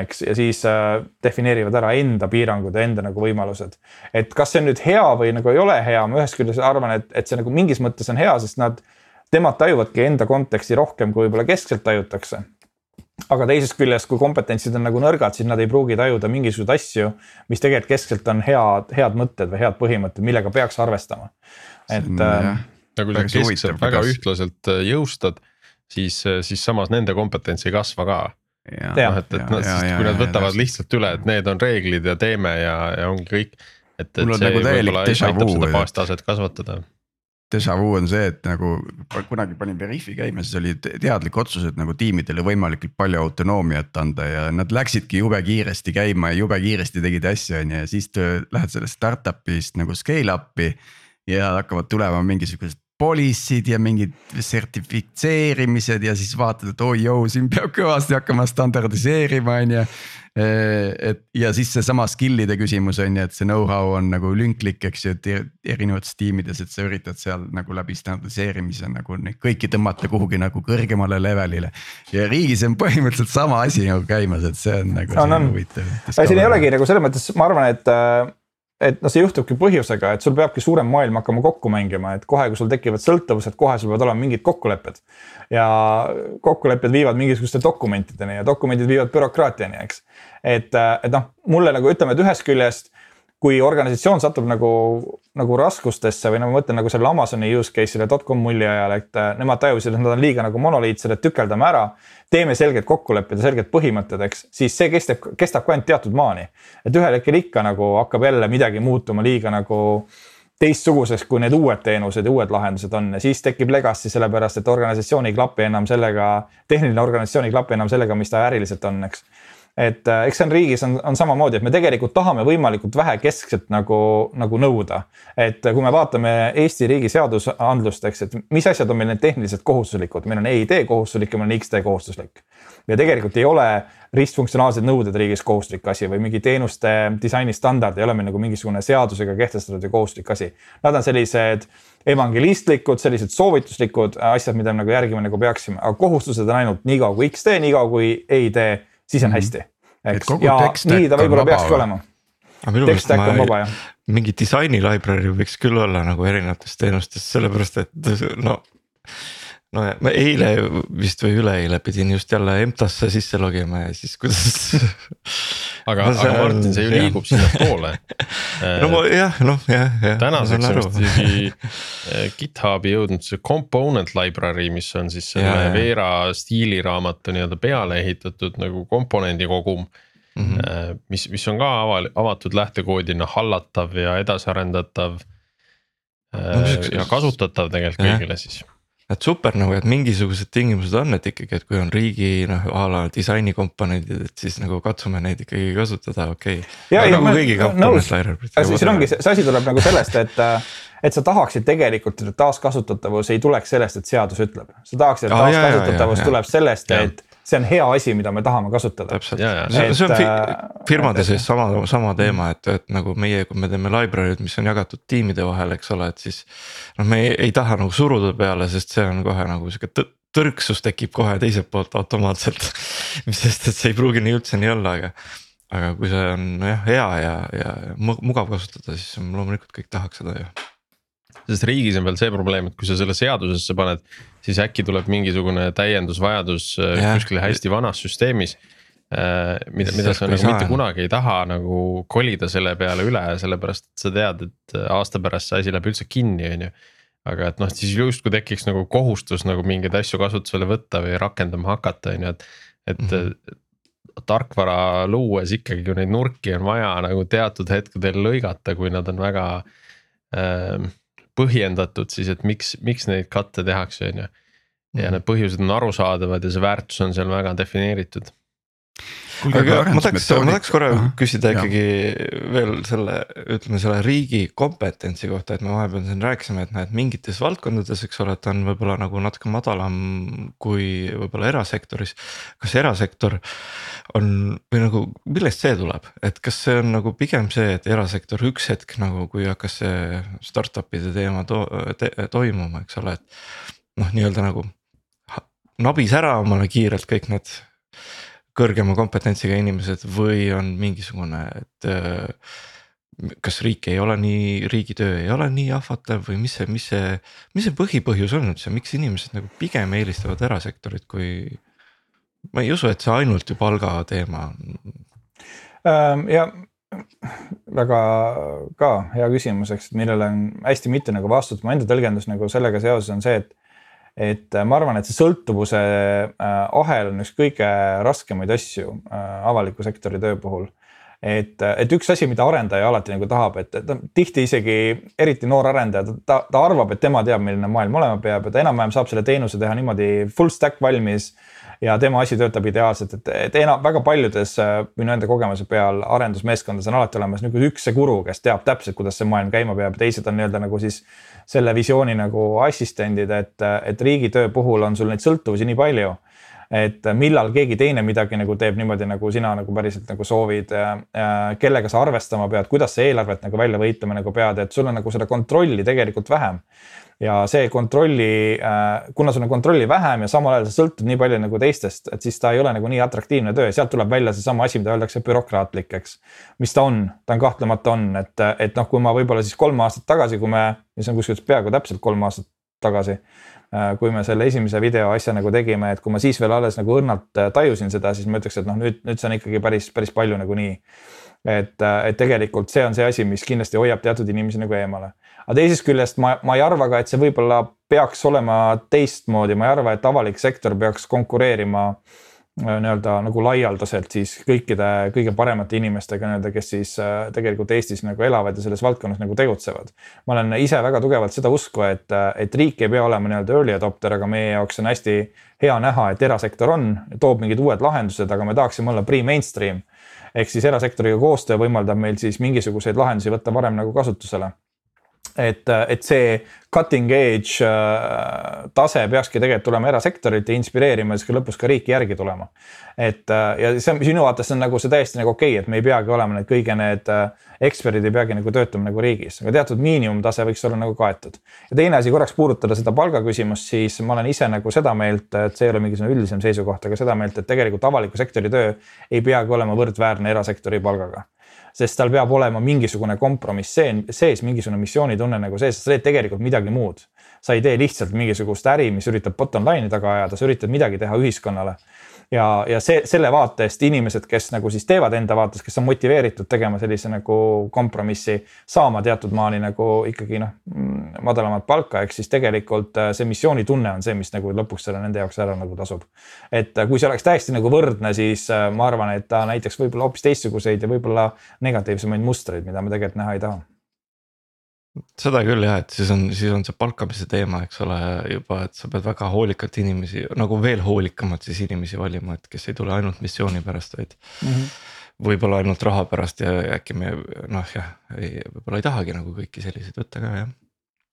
eks, ja siis äh, defineerivad ära enda piirangud ja enda nagu võimalused. et kas see on nüüd hea või nagu ei ole hea, ma ühest küljest arvan, et, et see nagu mingis mõttes on hea, sest nad, temad tajuvadki enda konteksti rohkem, kui võib-olla keskselt tajutakse aga teisest küljest, kui kompetentsid on nagu nõrgad, siis nad ei pruugi tajuda mingisuguseid asju, mis tegelikult keskselt on head, head mõtted või head põhimõtted, millega peaks arvestama. et. Äh, ja kui sa keskselt väga ühtlaselt äh, jõustad, siis, siis samas nende kompetents ei kasva ka noh, et, et nad siis, kui nad võtavad ja, lihtsalt üle, et need on reeglid ja teeme ja, ja ongi kõik. et, et see nagu võib-olla aitab seda baastaset kasvatada déjà vu on see, et nagu kunagi panin Veriffi käima, siis oli teadlik otsus, et nagu tiimidele võimalikult palju autonoomiat anda ja nad läksidki jube kiiresti käima ja jube kiiresti tegid asju, on ju, ja siis lähed sellest startup'ist nagu scale up'i. ja hakkavad tulema mingisugused policy'd ja mingid sertifitseerimised ja siis vaatad, et oi joo, siin peab kõvasti hakkama standardiseerima, on ju. et ja siis seesama skill'ide küsimus on ju, et see know-how on nagu lünklik, eks ju, et erinevates tiimides, et sa üritad seal nagu läbi standardiseerimise nagu neid kõiki tõmmata kuhugi nagu kõrgemale levelile. ja riigis on põhimõtteliselt sama asi nagu käimas, et see on nagu no, no. huvitav. siin ei olegi nagu selles mõttes, ma arvan, et äh, et noh, see juhtubki põhjusega, et sul peabki suurem maailm hakkama kokku mängima, et kohe, kui sul tekivad sõltuvused, kohe sul peavad olema mingid kokkulepped. ja kokkulepped viivad mingisuguste dokumentideni ja dokumendid viivad bürokraatiani, eks. et, et noh, mulle nagu ütleme, et ühest küljest kui organisatsioon satub nagu, nagu raskustesse või no ma mõtlen nagu selle Amazoni use case'ile dotcom mulli ajal, et äh, nemad tajusid, et nad on liiga nagu monoliitsed, et tükeldame ära. teeme selged kokkulepped ja selged põhimõtted, eks, siis see kestab, kestab ka ainult teatud maani. et ühel hetkel ikka nagu hakkab jälle midagi muutuma liiga nagu teistsuguseks, kui need uued teenused ja uued lahendused on ja siis tekib legacy sellepärast, et organisatsioon ei klapi enam sellega, tehniline organisatsioon ei klapi enam sellega, mis ta äriliselt on, eks et äh, eks see on riigis on, on samamoodi, et me tegelikult tahame võimalikult vähe keskset nagu, nagu nõuda. et kui me vaatame Eesti riigi seadusandlust, eks, et mis asjad on meil need tehniliselt kohustuslikud, meil on EID kohustuslik ja meil on X-tee kohustuslik. ja tegelikult ei ole ristfunktsionaalsed nõuded riigis kohustuslik asi või mingi teenuste disaini standard ei ole meil nagu mingisugune seadusega kehtestatud ja kohustuslik asi. Nad on sellised evangelistlikud, sellised soovituslikud asjad, mida me nagu järgima nagu peaksime, aga kohustused on ainult niikaua kui X-tee, niikaua kui EID siis on mhm. hästi, ja nii ta võib-olla peakski olema. tekst stack on vaba jah. mingi disaini library võiks küll olla nagu erinevatest teenustest, sellepärast et no no ma eile vist või üleeile pidin just jälle EMTA-sse sisse logima ja siis kuidas aga no,, aga Martin, see ju liigub sinnapoole no ma jah, noh jah, jah. tänaseks on vist isegi eh, GitHubi jõudnud see component library, mis on siis selle Veera stiiliraamatu nii-öelda peale ehitatud nagu komponendi kogum mm. -hmm. mis, mis on ka aval-, avatud lähtekoodina hallatav ja edasiarendatav no,. ja kasutatav tegelikult kõigile siis et super nagu, et mingisugused tingimused on, et ikkagi, et kui on riigi noh, a la disainikomponendid, et siis nagu katsume neid ikkagi kasutada, okei okay.. komponent library'd. siin ongi see, see asi tuleb nagu sellest, et, et sa tahaksid tegelikult, et taaskasutatavus ei tuleks sellest, et seadus ütleb. sa tahaksid, et taaskasutatavus tuleb sellest, et see on hea asi, mida me tahame kasutada. täpselt, see, see on fi äh, firmade sees sama, sama teema, et, et nagu meie, kui me teeme library'd, mis on jagatud tiimide vahel, eks ole, et siis. noh, me ei, ei taha nagu suruda peale, sest see on kohe nagu sihuke tõrksus tekib kohe teiselt poolt automaatselt sest et see ei pruugi nii üldse nii olla, aga. aga kui see on jah hea ja, ja, ja mugav kasutada, siis loomulikult kõik tahaks seda ju sest riigis on veel see probleem, et kui sa selle seadusesse paned, siis äkki tuleb mingisugune täiendusvajadus äh, ja. kuskil hästi vanas süsteemis äh, mida, mida sa nagu mitte kunagi ei taha nagu kolida selle peale üle, sellepärast et sa tead, et aasta pärast see asi läheb üldse kinni, on ju. aga et noh, siis justkui tekiks nagu kohustus nagu mingeid asju kasutusele võtta või rakendama hakata, on ju, et, et mm. -hmm tarkvara luues ikkagi, neid nurki on vaja nagu teatud hetkedel lõigata, kui nad on väga äh, põhjendatud siis, et miks, miks neid katte tehakse, on ju. ja mhm. need põhjused on arusaadavad ja see väärtus on seal väga defineeritud aga ma tahaks, ma tahaks korra -huh. küsida ikkagi ja. veel selle, ütleme selle riigi kompetentsi kohta, et me vahepeal siin rääkisime, et et mingites valdkondades, eks ole, ta on võib-olla nagu natuke madalam kui võib-olla erasektoris. kas erasektor on või nagu, millest see tuleb, et kas see on nagu pigem see, et erasektor üks hetk nagu, kui hakkas see startup'ide teema to te toimuma, eks ole, et noh, nii-öelda nagu nabis ära omale kiirelt kõik need kõrgema kompetentsiga inimesed või on mingisugune, et äh, kas riik ei ole nii, riigitöö ei ole nii ahvatlev või mis see, mis see, mis see põhipõhjus on üldse, miks inimesed nagu pigem eelistavad erasektorit, kui. ma ei usu, et see ainult ju palga teema on. Ähm, ja väga ka hea küsimus, eks, millele on hästi mitu nagu vastust, mu enda tõlgendus nagu sellega seoses on see, et et äh, ma arvan, et see sõltuvuse äh, ahel on üks kõige raskemaid asju äh, avaliku sektori töö puhul. et, et üks asi, mida arendaja alati nagu tahab, et, et tihti isegi eriti noor arendaja, ta, ta arvab, et tema teab, milline maailm olema peab ja ta enam-vähem saab selle teenuse teha niimoodi full stack valmis ja tema asi töötab ideaalselt, et, et enam väga paljudes minu enda kogemuse peal arendusmeeskondades on alati olemas niisugune üks see guru, kes teab täpselt, kuidas see maailm käima peab teised on nii-öelda nagu siis selle visiooni nagu assistendid, et, et riigitöö puhul on sul neid sõltuvusi nii palju et millal keegi teine midagi nagu teeb niimoodi, nagu sina nagu päriselt nagu soovid. kellega sa arvestama pead, kuidas sa eelarvet nagu välja võitlema nagu pead, et sul on nagu seda kontrolli tegelikult vähem ja see kontrolli, kuna sul on kontrolli vähem ja samal ajal sa sõltud nii palju nagu teistest, et siis ta ei ole nagu nii atraktiivne töö sealt tuleb välja seesama asi, mida öeldakse bürokraatlik, eks. mis ta on, ta on kahtlemata on, et, et noh, kui ma võib-olla siis kolm aastat tagasi, kui me, see on kuskilt peaaegu täpselt kolm aastat tagasi Äh, kui me selle esimese video asja nagu tegime, et kui ma siis veel alles nagu õrnalt äh, tajusin seda, siis ma ütleks, et noh, nüüd, nüüd see on ikkagi päris, päris palju nagunii. Et, et tegelikult see on see asi, mis kindlasti hoiab teatud inimesi nagu eemale. aga teisest küljest ma, ma ei arva ka, et see võib-olla peaks olema teistmoodi, ma ei arva, et avalik sektor peaks konkureerima äh, nii-öelda nagu laialdaselt siis kõikide kõige paremate inimestega nii-öelda, kes siis äh, tegelikult Eestis nagu elavad ja selles valdkonnas nagu tegutsevad. ma olen ise väga tugevalt seda usku, et, et riik ei pea olema nii-öelda early adopter, aga meie jaoks on hästi hea näha, et erasektor on, toob mingid uued lahendused, aga me tahaksime olla pre-mainstream. Ehk siis erasektoriga koostöö võimaldab meil siis mingisuguseid lahendusi võtta varem nagu kasutusele et, et see cutting edge äh, tase peakski tegelikult tulema erasektorilt ja inspireerima siis ka lõpus ka riiki järgi tulema. et äh, ja see on sinu vaates on nagu see täiesti nagu okei okay,, et me ei peagi olema need kõige need äh, eksperdid ei peagi nagu töötama nagu riigis, aga teatud miinimumtase võiks olla nagu kaetud. ja teine asi korraks puudutada seda palgaküsimust, siis ma olen ise nagu seda meelt, et see ei ole mingisugune üldisem seisukoht, aga seda meelt, et tegelikult avaliku sektori töö ei peagi olema võrdväärne erasektori palgaga sest tal peab olema mingisugune kompromiss sees, mingisugune missioonitunne nagu sees, sa teed tegelikult midagi muud. sa ei tee lihtsalt mingisugust äri, mis üritab bottom line'i taga ajada, sa üritad midagi teha ühiskonnale ja, ja see, selle vaatest inimesed, kes nagu siis teevad enda vaates, kes on motiveeritud tegema sellise nagu kompromissi, saama teatud maani nagu ikkagi noh, mm, madalamat palka, ehk siis tegelikult äh, see missioonitunne on see, mis nagu lõpuks selle nende jaoks ära nagu tasub. et äh, kui see oleks täiesti nagu võrdne, siis äh, ma arvan, et ta näiteks võib-olla hoopis teistsuguseid ja võib-olla negatiivsemaid mustreid, mida me tegelikult näha ei taha seda küll jah, et siis on, siis on see palkamise teema, eks ole, juba, et sa pead väga hoolikalt inimesi nagu veel hoolikamalt siis inimesi valima, et kes ei tule ainult missiooni pärast, vaid mm. -hmm. võib-olla ainult raha pärast ja äkki me noh, jah, ei, võib-olla ei tahagi nagu kõiki selliseid võtta ka jah.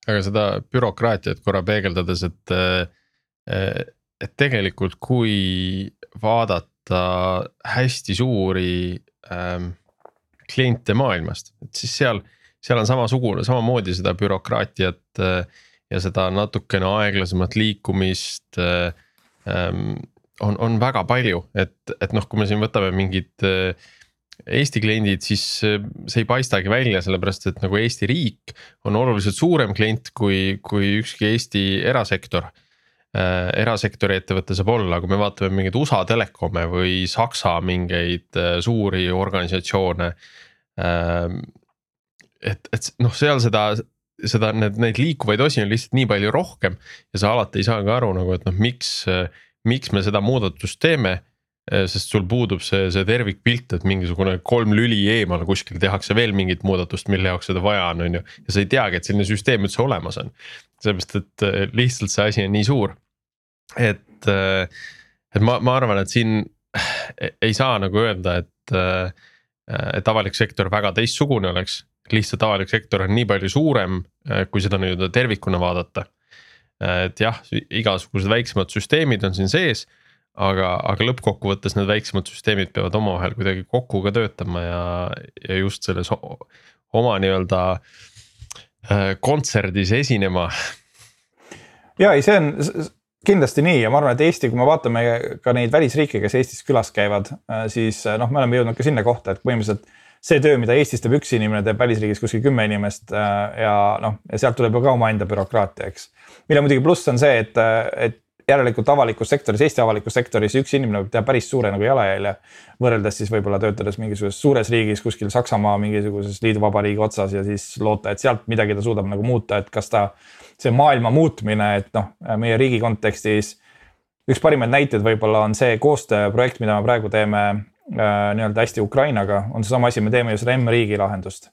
aga seda bürokraatiat korra peegeldades, et, et tegelikult, kui vaadata hästi suuri ähm, kliente maailmast, et siis seal seal on samasugune, samamoodi seda bürokraatiat äh, ja seda natukene aeglasemat liikumist äh, ähm, on, on väga palju, et, et noh, kui me siin võtame mingid äh, Eesti kliendid, siis see ei paistagi välja, sellepärast et nagu Eesti riik on oluliselt suurem klient kui, kui ükski Eesti erasektor. Erasektori ettevõte saab olla, kui me vaatame mingeid USA telekome või Saksa mingeid suuri organisatsioone et, et noh, seal seda, seda, need, neid liikuvaid osi on lihtsalt nii palju rohkem. ja sa alati ei saa ka aru nagu, et noh, miks, miks me seda muudatust teeme. sest sul puudub see, see tervikpilt, et mingisugune kolm lüli eemal kuskil tehakse veel mingit muudatust, mille jaoks seda vaja on, on ju. ja sa ei teagi, et selline süsteem üldse olemas on. sellepärast, et lihtsalt see asi on nii suur. et, et ma, ma arvan, et siin ei saa nagu öelda, et, et avalik sektor väga teistsugune oleks lihtsalt avalik sektor on nii palju suurem, äh, kui seda nii-öelda tervikuna vaadata. Äh, et jah, igasugused väiksemad süsteemid on siin sees, aga, aga lõppkokkuvõttes need väiksemad süsteemid peavad omavahel kuidagi kokku ka töötama ja, ja just selles oma nii-öelda äh, kontserdis esinema. ja ei, see on kindlasti nii ja ma arvan, et Eesti, kui me vaatame ka neid välisriike, kes Eestis külas käivad, siis noh, me oleme jõudnud ka sinna kohta, et põhimõtteliselt see töö, mida Eestis teeb üks inimene, teeb välisriigis kuskil kümme inimest äh, ja noh, ja sealt tuleb ju ka omaenda bürokraatia, eks. mille muidugi pluss on see, et, et järelikult avalikus sektoris, Eesti avalikus sektoris üks inimene võib teha päris suure nagu jalajälje. võrreldes siis võib-olla töötades mingisuguses suures riigis kuskil Saksamaa mingisuguses liiduvabariigi otsas ja siis loota, et sealt midagi ta suudab nagu muuta, et kas ta. see maailma muutmine, et noh, meie riigi kontekstis. üks parimaid näiteid võib-olla on see koostööprojekt, mida me praegu teeme nii-öelda hästi Ukrainaga, on seesama asi, me teeme ju seda M-riigi lahendust.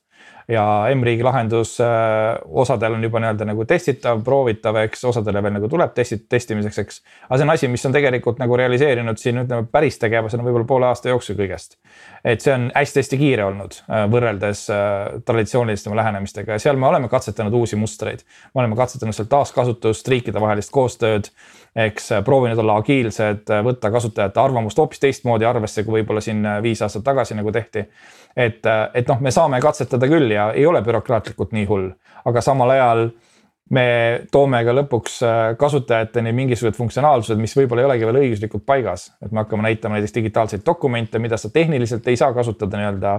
ja M-riigi lahendus äh, osadel on juba nii-öelda nagu testitav, proovitav, eks osadele veel nagu tuleb testi, testimiseks, eks. aga see on asi, mis on tegelikult nagu realiseerinud siin ütleme päris tegevusena võib-olla poole aasta jooksul kõigest. et see on hästi-hästi kiire olnud äh, võrreldes äh, traditsiooniliste lähenemistega ja seal me oleme katsetanud uusi mustreid. me oleme katsetanud seal taaskasutust, riikide vahelist koostööd eks äh, proovinud olla agiilsed, äh, võtta kasutajate arvamust hoopis teistmoodi arvesse, kui võib-olla siin äh, viis aastat tagasi nagu tehti. et, et noh, me saame katsetada küll ja ei ole bürokraatlikult nii hull, aga samal ajal me toome ka lõpuks kasutajateni mingisugused funktsionaalsused, mis võib-olla ei olegi veel õiguslikult paigas. et me hakkame näitama näiteks digitaalseid dokumente, mida sa tehniliselt ei saa kasutada nii-öelda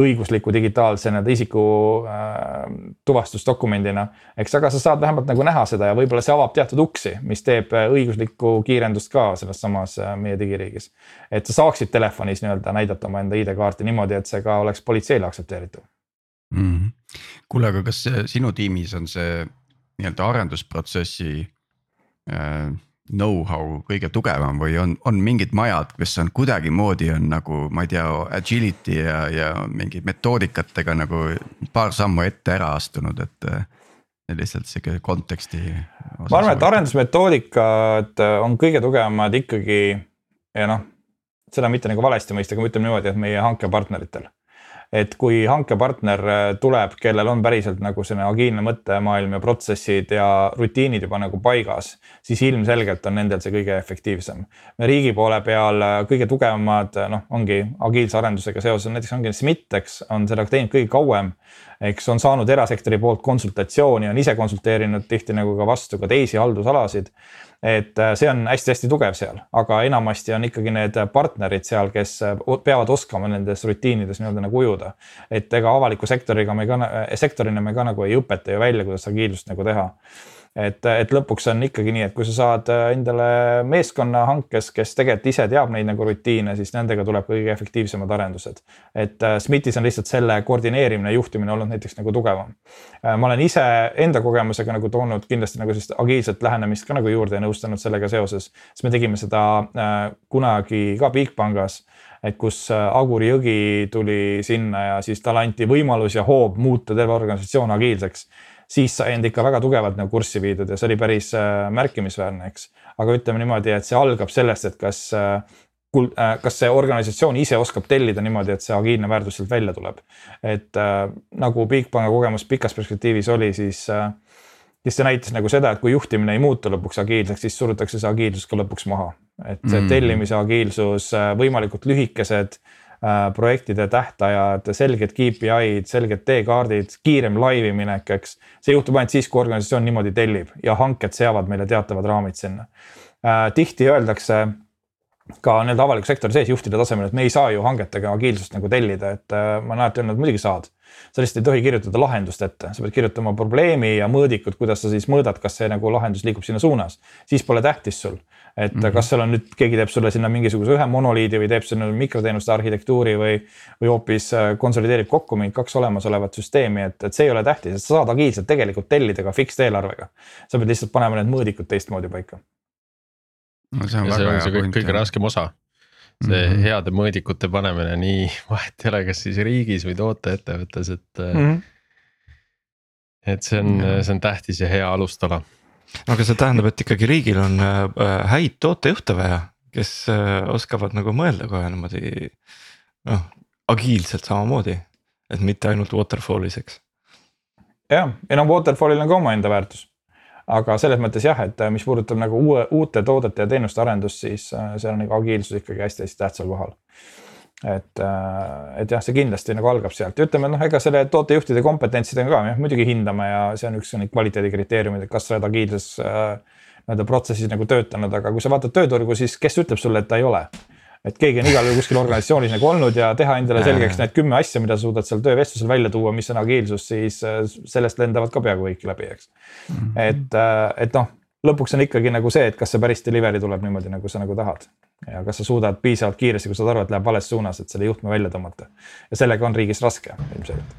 õigusliku digitaalse nii-öelda isiku äh, tuvastusdokumendina. eks, aga sa saad vähemalt nagu näha seda ja võib-olla see avab teatud uksi, mis teeb äh, õiguslikku kiirendust ka selles samas äh, meie digiriigis. et sa saaksid telefonis nii-öelda näidata oma enda ID-kaarti niimoodi, et see ka oleks politseile aktsepteeritav mm -hmm.. kuule, aga kas sinu tiimis on see nii-öelda arendusprotsessi äh, know-how kõige tugevam või on, on mingid majad, kes on kuidagimoodi on nagu, ma ei tea, agility ja, ja mingi metoodikatega nagu paar sammu ette ära astunud, et. lihtsalt sihuke konteksti. ma arvan, et arendusmetoodikad on kõige tugevamad ikkagi ja noh, seda mitte nagu valesti mõista, aga ma ütlen niimoodi, et meie hankepartneritel et kui hankepartner äh, tuleb, kellel on päriselt nagu selline agiilne mõttemaailm ja protsessid ja rutiinid juba nagu paigas, siis ilmselgelt on nendel see kõige efektiivsem. me riigi poole peal äh, kõige tugevamad, äh, noh, ongi agiilse arendusega seoses, näiteks ongi SMIT, eks, on seda teinud kõige kauem. eks on saanud erasektori poolt konsultatsiooni, on ise konsulteerinud tihti nagu ka vastu ka teisi haldusalasid et äh, see on hästi-hästi tugev seal, aga enamasti on ikkagi need partnerid seal, kes äh, peavad oskama nendes rutiinides nii-öelda nagu ujuda. et ega avaliku sektoriga me ka, sektorina me ka nagu ei õpeta ju välja, kuidas agiilsust nagu teha et, et lõpuks on ikkagi nii, et kui sa saad äh, endale meeskonna hankes, kes tegelikult ise teab neid nagu rutiine, siis nendega tuleb kõige efektiivsemad arendused. et äh, SMIT-is on lihtsalt selle koordineerimine, juhtimine olnud näiteks nagu tugevam. Äh, ma olen ise enda kogemusega nagu toonud kindlasti nagu sellist agiilset lähenemist ka nagu juurde ja nõustanud sellega seoses, sest me tegime seda kunagi ka Bigbankas et kus Aguri jõgi tuli sinna ja siis talle anti võimalus ja hoob muuta terve organisatsioon agiilseks siis sai end ikka väga tugevalt nagu kurssi viidud ja see oli päris äh, märkimisväärne, eks. aga ütleme niimoodi, et see algab sellest, et kas äh, kul-, äh, kas see organisatsioon ise oskab tellida niimoodi, et see agiilne väärtus sealt välja tuleb. et äh, nagu Bigbanki kogemus pikas perspektiivis oli, siis äh, siis see näitas nagu seda, et kui juhtimine ei muutu lõpuks agiilseks, siis surutakse see agiilsus ka lõpuks maha. et see mm. tellimise agiilsus, võimalikult lühikesed Äh, projektide tähtajad, selged KPI-d, selged teekaardid, kiirem laivi minek, eks. see juhtub ainult siis, kui organisatsioon niimoodi tellib ja hanked seavad meile teatavad raamid sinna. Äh, tihti öeldakse ka nii-öelda avaliku sektori sees juhtide tasemel, et me ei saa ju hangetega agiilsust nagu tellida, et äh, ma olen alati öelnud, muidugi saad. Sa lihtsalt ei tohi kirjutada lahendust ette, sa pead kirjutama probleemi ja mõõdikud, kuidas sa siis mõõdad, kas see nagu lahendus liigub sinna suunas. siis pole tähtis sul et mm -hmm. kas seal on nüüd, keegi teeb sulle sinna mingisuguse ühe monoliidi või teeb sinna mikroteenuste arhitektuuri või, või hoopis äh, konsolideerib kokku mingi kaks olemasolevat süsteemi, et, et see ei ole tähtis, et sa saad agiilselt tegelikult tellida ka fixed eelarvega. sa pead lihtsalt panema need mõõdikud teistmoodi paika. no see on ja väga hea point. kõige, kõige raskem osa see mm -hmm. heade mõõdikute panemine, nii vahet ei ole, kas siis riigis või tooteettevõttes, et mm. -hmm. et see on, see on tähtis ja hea alustala aga see tähendab, et ikkagi riigil on äh, häid tootejuhte vaja, kes äh, oskavad nagu mõelda kohe niimoodi noh, agiilselt samamoodi, et mitte ainult waterfall'is, eks. jah, ei no waterfall'il on ka omaenda väärtus. Aga selles mõttes jah, et mis puudutab nagu uue, uute toodete ja teenuste arendust, siis seal on nagu agiilsus ikkagi hästi-hästi tähtsal kohal. Et, äh, et jah, see kindlasti nagu algab sealt. Ja ütleme noh, ega selle tootejuhtide kompetentsidega ka jah, muidugi hindame ja see on üks neid kvaliteedikriteeriumeid, et kas sa oled agiilses äh, nii-öelda protsessis nagu töötanud, aga kui sa vaatad tööturgu, siis kes ütleb sulle, et ta ei ole. Et keegi on igal juhul kuskil organisatsioonis nagu olnud ja teha endale selgeks need kümme asja, mida sa suudad seal töövestlusel välja tuua, mis on agiilsus, siis äh, sellest lendavad ka peaaegu kõik läbi, eks. -hmm. et, et noh, lõpuks on ikkagi nagu see, et kas see päris delivery tuleb niimoodi, nagu sa nagu tahad ja kas sa suudad piisavalt kiiresti, kui saad aru, et läheb vales suunas, et selle juhtme välja tõmmata. ja sellega on riigis raske ilmselgelt.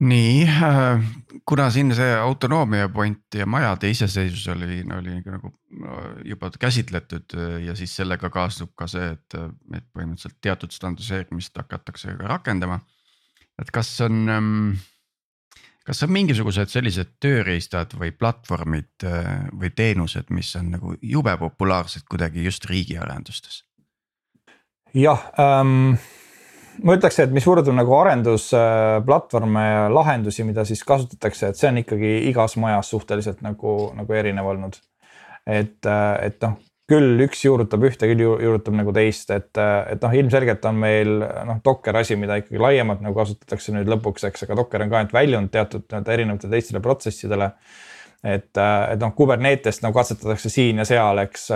Nii äh,, kuna siin see autonoomia point ja majade iseseisvus oli, oli nagu juba käsitletud ja siis sellega kaasneb ka see, et, et põhimõtteliselt teatud standardiseerimist hakatakse ka rakendama. et kas on ähm, kas on mingisugused sellised tööriistad või platvormid äh, või teenused, mis on nagu jube populaarsed kuidagi just riigiarendustes? jah ähm,, ma ütleks, et mis puudutab nagu arendusplatvorme ja lahendusi, mida siis kasutatakse, et see on ikkagi igas majas suhteliselt nagu, nagu erinev olnud. et, et noh, küll üks juurutab ühte, küll juurutab nagu teist, et, et noh, ilmselgelt on meil noh, Docker asi, mida ikkagi laiemalt nagu kasutatakse nüüd lõpuks, eks, aga Docker on ka ainult väljund teatud nii-öelda erinevatele teistele protsessidele. Et, et noh, Kubernetest nagu katsetatakse siin ja seal, eks,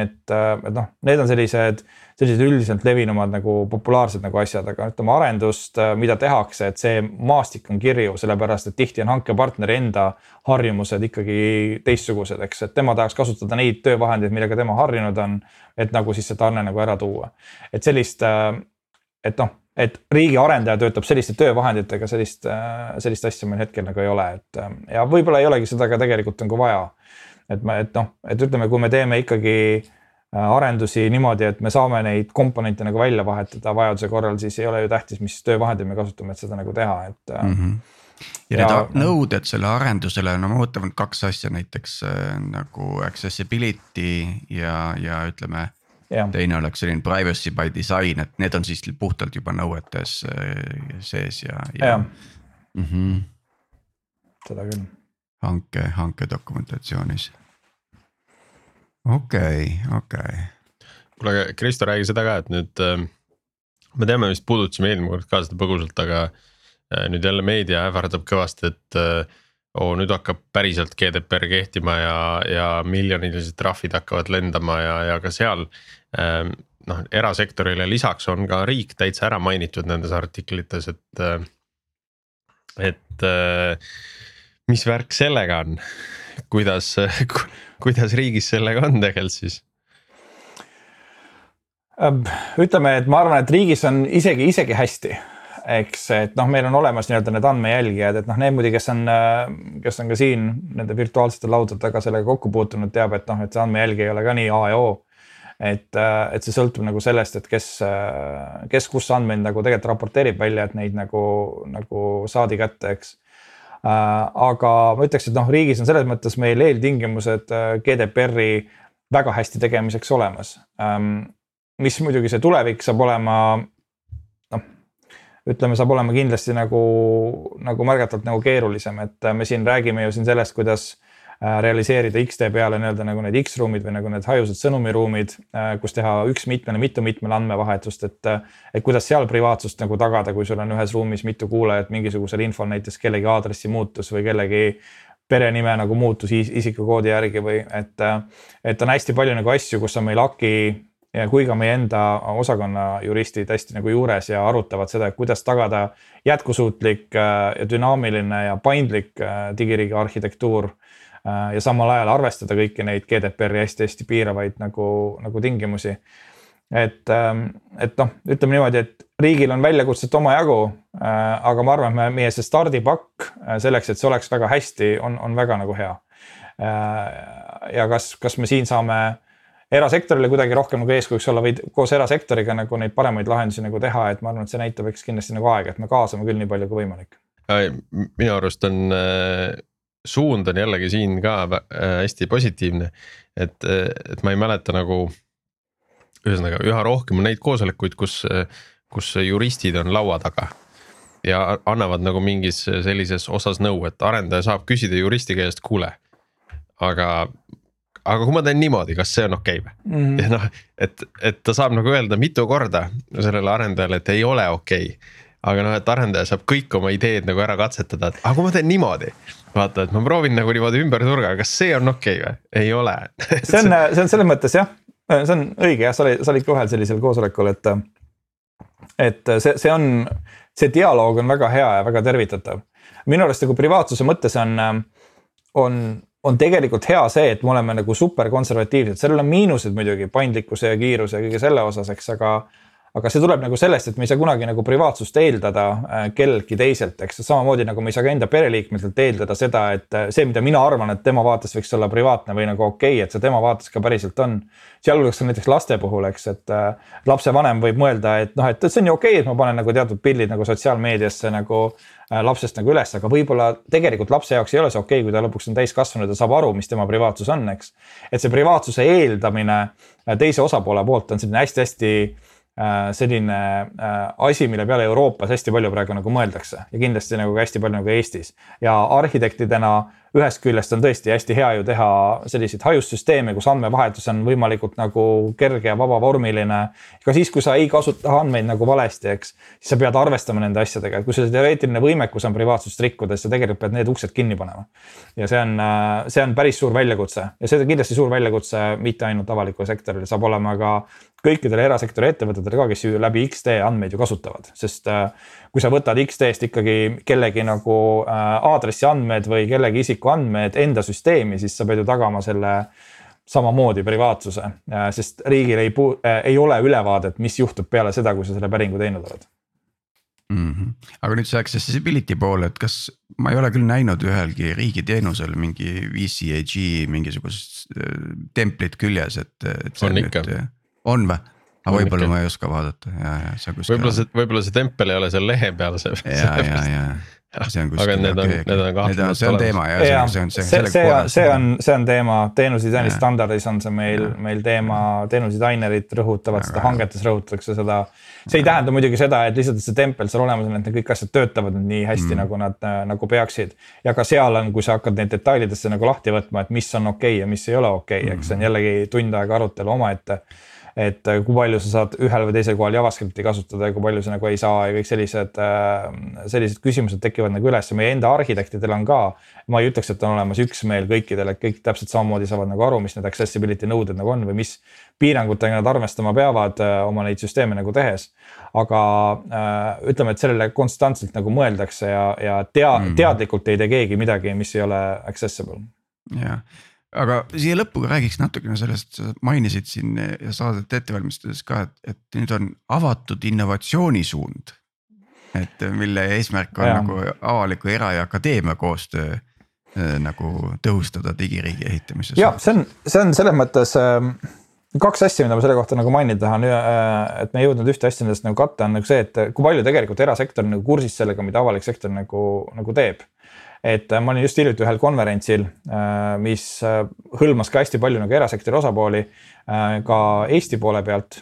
et, et noh, need on sellised sellised üldiselt levinumad nagu populaarsed nagu asjad, aga ütleme arendust, äh, mida tehakse, et see maastik on kirju, sellepärast et tihti on hankepartneri enda harjumused ikkagi teistsugused, eks, et tema tahaks kasutada neid töövahendeid, millega tema harjunud on. et nagu siis see tarne nagu ära tuua, et sellist, äh, et noh, et riigi arendaja töötab selliste töövahenditega, sellist, äh, sellist asja meil hetkel nagu ei ole, et ja võib-olla ei olegi seda ka tegelikult nagu vaja. et ma, et noh, et ütleme, kui me teeme ikkagi Äh, arendusi niimoodi, et me saame neid komponente nagu välja vahetada vajaduse korral, siis ei ole ju tähtis, mis töövahendeid me kasutame, et seda nagu teha, et mm. -hmm ja, ja need nõuded selle arendusele, no ma mõtlen kaks asja näiteks äh, nagu accessibility ja, ja ütleme. Teine oleks selline privacy by design, et need on siis puhtalt juba nõuetes äh, sees ja, ja, ja.. Mm -hmm. seda küll. hanke, hanke dokumentatsioonis okei okay,, okei okay.. kuule, aga Kristo, räägi seda ka, et nüüd äh, me teame, vist puudutasime eelmine kord ka seda põgusalt, aga äh, nüüd jälle meedia ähvardab kõvasti, et äh, oo, nüüd hakkab päriselt GDPR kehtima ja, ja miljonilised trahvid hakkavad lendama ja, ja ka seal äh, noh, erasektorile lisaks on ka riik täitsa ära mainitud nendes artiklites, et, äh, et äh, mis värk sellega on, kuidas kuidas riigis sellega on tegelikult siis? ütleme, et ma arvan, et riigis on isegi, isegi hästi eks, et noh, meil on olemas nii-öelda need andmejälgijad, et noh, need muidugi, kes on, kes on ka siin nende virtuaalsete laudade taga sellega kokku puutunud, teab, et noh, et see andmejälg ei ole ka nii A ja O. et, et see sõltub nagu sellest, et kes, kes kus andmeid nagu tegelikult raporteerib välja, et neid nagu, nagu saadi kätte, eks. Aga ma ütleks, et noh, riigis on selles mõttes meil eeltingimused GDPR-i väga hästi tegemiseks olemas. Mis muidugi see tulevik saab olema, ütleme, saab olema kindlasti nagu, nagu märgatavalt nagu keerulisem, et me siin räägime ju siin sellest, kuidas Äh, realiseerida X-tee peale nii-öelda nagu need X-ruumid või nagu need hajused sõnumiruumid, äh, kus teha üks mitmele, mitu-mitmele andmevahetust, et. et kuidas seal privaatsust nagu tagada, kui sul on ühes ruumis mitu kuulajat, mingisugusel infol näiteks kellegi aadressi muutus või kellegi perenime nagu muutus isikukoodi järgi või et, et on hästi palju nagu asju, kus on meil AKI ja kui ka meie enda osakonna juristid hästi nagu juures ja arutavad seda, et kuidas tagada jätkusuutlik äh, ja dünaamiline ja paindlik digiriigi arhitektuur Äh, ja samal ajal arvestada kõiki neid GDPR-i hästi-hästi piiravaid nagu, nagu tingimusi. et, ähm, et noh, ütleme niimoodi, et riigil on väljakutset omajagu, äh, aga ma arvan, et meie see stardipakk äh, selleks, et see oleks väga hästi, on, on väga nagu hea. ja kas, kas me siin saame erasektorile kuidagi rohkem nagu eeskujuks olla või koos erasektoriga nagu neid paremaid lahendusi nagu teha, et ma arvan, et see näitab eks kindlasti nagu aega, et me kaasame küll nii palju kui võimalik. minu arust on suund on jällegi siin ka äh, hästi positiivne. et, et ma ei mäleta nagu, ühesõnaga üha rohkem on neid koosolekuid, kus, kus juristid on laua taga. ja annavad nagu mingis sellises osas nõu, et arendaja saab küsida juristi käest, kuule, aga aga kui ma teen niimoodi, kas see on okei okay või mm? -hmm. noh, et, et ta saab nagu öelda mitu korda sellele arendajale, et ei ole okei okay aga noh, et arendaja saab kõik oma ideed nagu ära katsetada, et aga kui ma teen niimoodi. vaata, et ma proovin nagu niimoodi ümber nurga, kas see on okei okay või? ei ole see on, see on selles mõttes jah, see on õige jah, sa olid, sa olid ka ühel sellisel koosolekul, et. et see, see on, see dialoog on väga hea ja väga tervitatav. minu arust nagu privaatsuse mõttes on, on on tegelikult hea see, et me oleme nagu super konservatiivsed, sellel on miinused muidugi, paindlikkuse ja kiiruse ja kõige selle osas, eks, aga aga see tuleb nagu sellest, et me ei saa kunagi nagu privaatsust eeldada äh, kelleltki teiselt, eks samamoodi nagu me ei saa ka enda pereliikmetelt eeldada seda, et äh, see, mida mina arvan, et tema vaates võiks olla privaatne või nagu okei okay,, et see tema vaates ka päriselt on. sealhulgas ka näiteks laste puhul, eks, et äh, lapsevanem võib mõelda, et noh, et see on ju okei okay,, et ma panen nagu teatud pildid nagu sotsiaalmeediasse nagu äh, lapsest nagu üles, aga võib-olla tegelikult lapse jaoks ei ole see okei okay,, kui ta lõpuks on täiskasvanud ja saab aru, mis tema privaatsus on, eks. et see privaatsuse eeldamine äh, teise osapoole poolt on selline hästi-hästi selline äh, asi, mille peale Euroopas hästi palju praegu nagu mõeldakse ja kindlasti nagu ka hästi palju nagu Eestis. ja arhitektidena ühest küljest on tõesti hästi hea ju teha selliseid hajussüsteeme, kus andmevahetus on võimalikult nagu kerge ja vabavormiline. ka siis, kui sa ei kasuta andmeid nagu valesti, eks, siis sa pead arvestama nende asjadega, et kui sul teoreetiline võimekus on privaatsust rikkuda, siis sa tegelikult pead need uksed kinni panema. ja see on, see on päris suur väljakutse ja see on kindlasti suur väljakutse mitte ainult avalikule sektorile, saab olema ka kõikidele erasektori ettevõtetele ka, kes ju läbi X-tee andmeid ju kasutavad, sest äh, kui sa võtad X-teest ikkagi kellegi nagu äh, aadressi andmed või kellegi isikuandmed enda süsteemi, siis sa pead ju tagama selle samamoodi privaatsuse, äh, sest riigil ei, ei ole ülevaadet, mis juhtub peale seda, kui sa selle päringu teinud oled mm. -hmm. aga nüüd see accessibility pool, et kas ma ei ole küll näinud ühelgi riigiteenusel mingi VCAG mingisugust templit küljes, et, et. on ikka on või? aga võib-olla ma ei oska vaadata ja, ja see kuskil. võib-olla see, võib-olla see tempel ei ole seal lehe peal, see. ja, ja, ja see on kuskil. aga need on, need on kahtlemata. see on teema ja, ja see on, see on. see, see on, see on, see on teema, teenusdisaini standardis on see meil, meil teema, teenusdisainerid rõhutavad ja, seda, hangetes rõhutatakse seda. see ei tähenda muidugi seda, et lihtsalt see tempel seal olemas on, et need kõik asjad töötavad nüüd nii hästi mm., nagu nad nagu peaksid. ja ka seal on, kui sa hakkad neid detailidesse nagu lahti võtma, et mis on okei okay ja mis ei ole okei okay,, eks see on mm. jällegi tund aega arutelu omaette et äh, kui palju sa saad ühel või teisel kohal JavaScripti kasutada ja kui palju sa nagu ei saa ja kõik sellised, äh, sellised küsimused tekivad nagu üles ja meie enda arhitektidel on ka. ma ei ütleks, et on olemas üksmeel kõikidel, et kõik täpselt samamoodi saavad nagu aru, mis need accessibility nõuded nagu on või mis piirangutega nad arvestama peavad äh, oma neid süsteeme nagu tehes. aga ütleme, et sellele konstantselt nagu mõeldakse ja, ja tea- mm, teadlikult ei tee keegi midagi, mis ei ole accessible. jah aga siia lõppu räägiks natukene sellest, sa mainisid siin saadet ette valmistades ka, et, et nüüd on avatud innovatsioonisuund. et mille eesmärk on ja. nagu avaliku, era ja akadeemia koostöö äh, nagu tõhustada digiriigi ehitamises. ja see on, see on selles mõttes äh, kaks asja, mida ma selle kohta nagu mainida tahan, äh, et me ei jõudnud ühte asja nendest nagu katta, on nagu see, et kui palju tegelikult erasektor on nagu kursis sellega, mida avalik sektor nagu, nagu teeb et äh, ma olin just hiljuti ühel konverentsil, äh, mis äh, hõlmas ka hästi palju nagu erasektori osapooli. ka Eesti poole pealt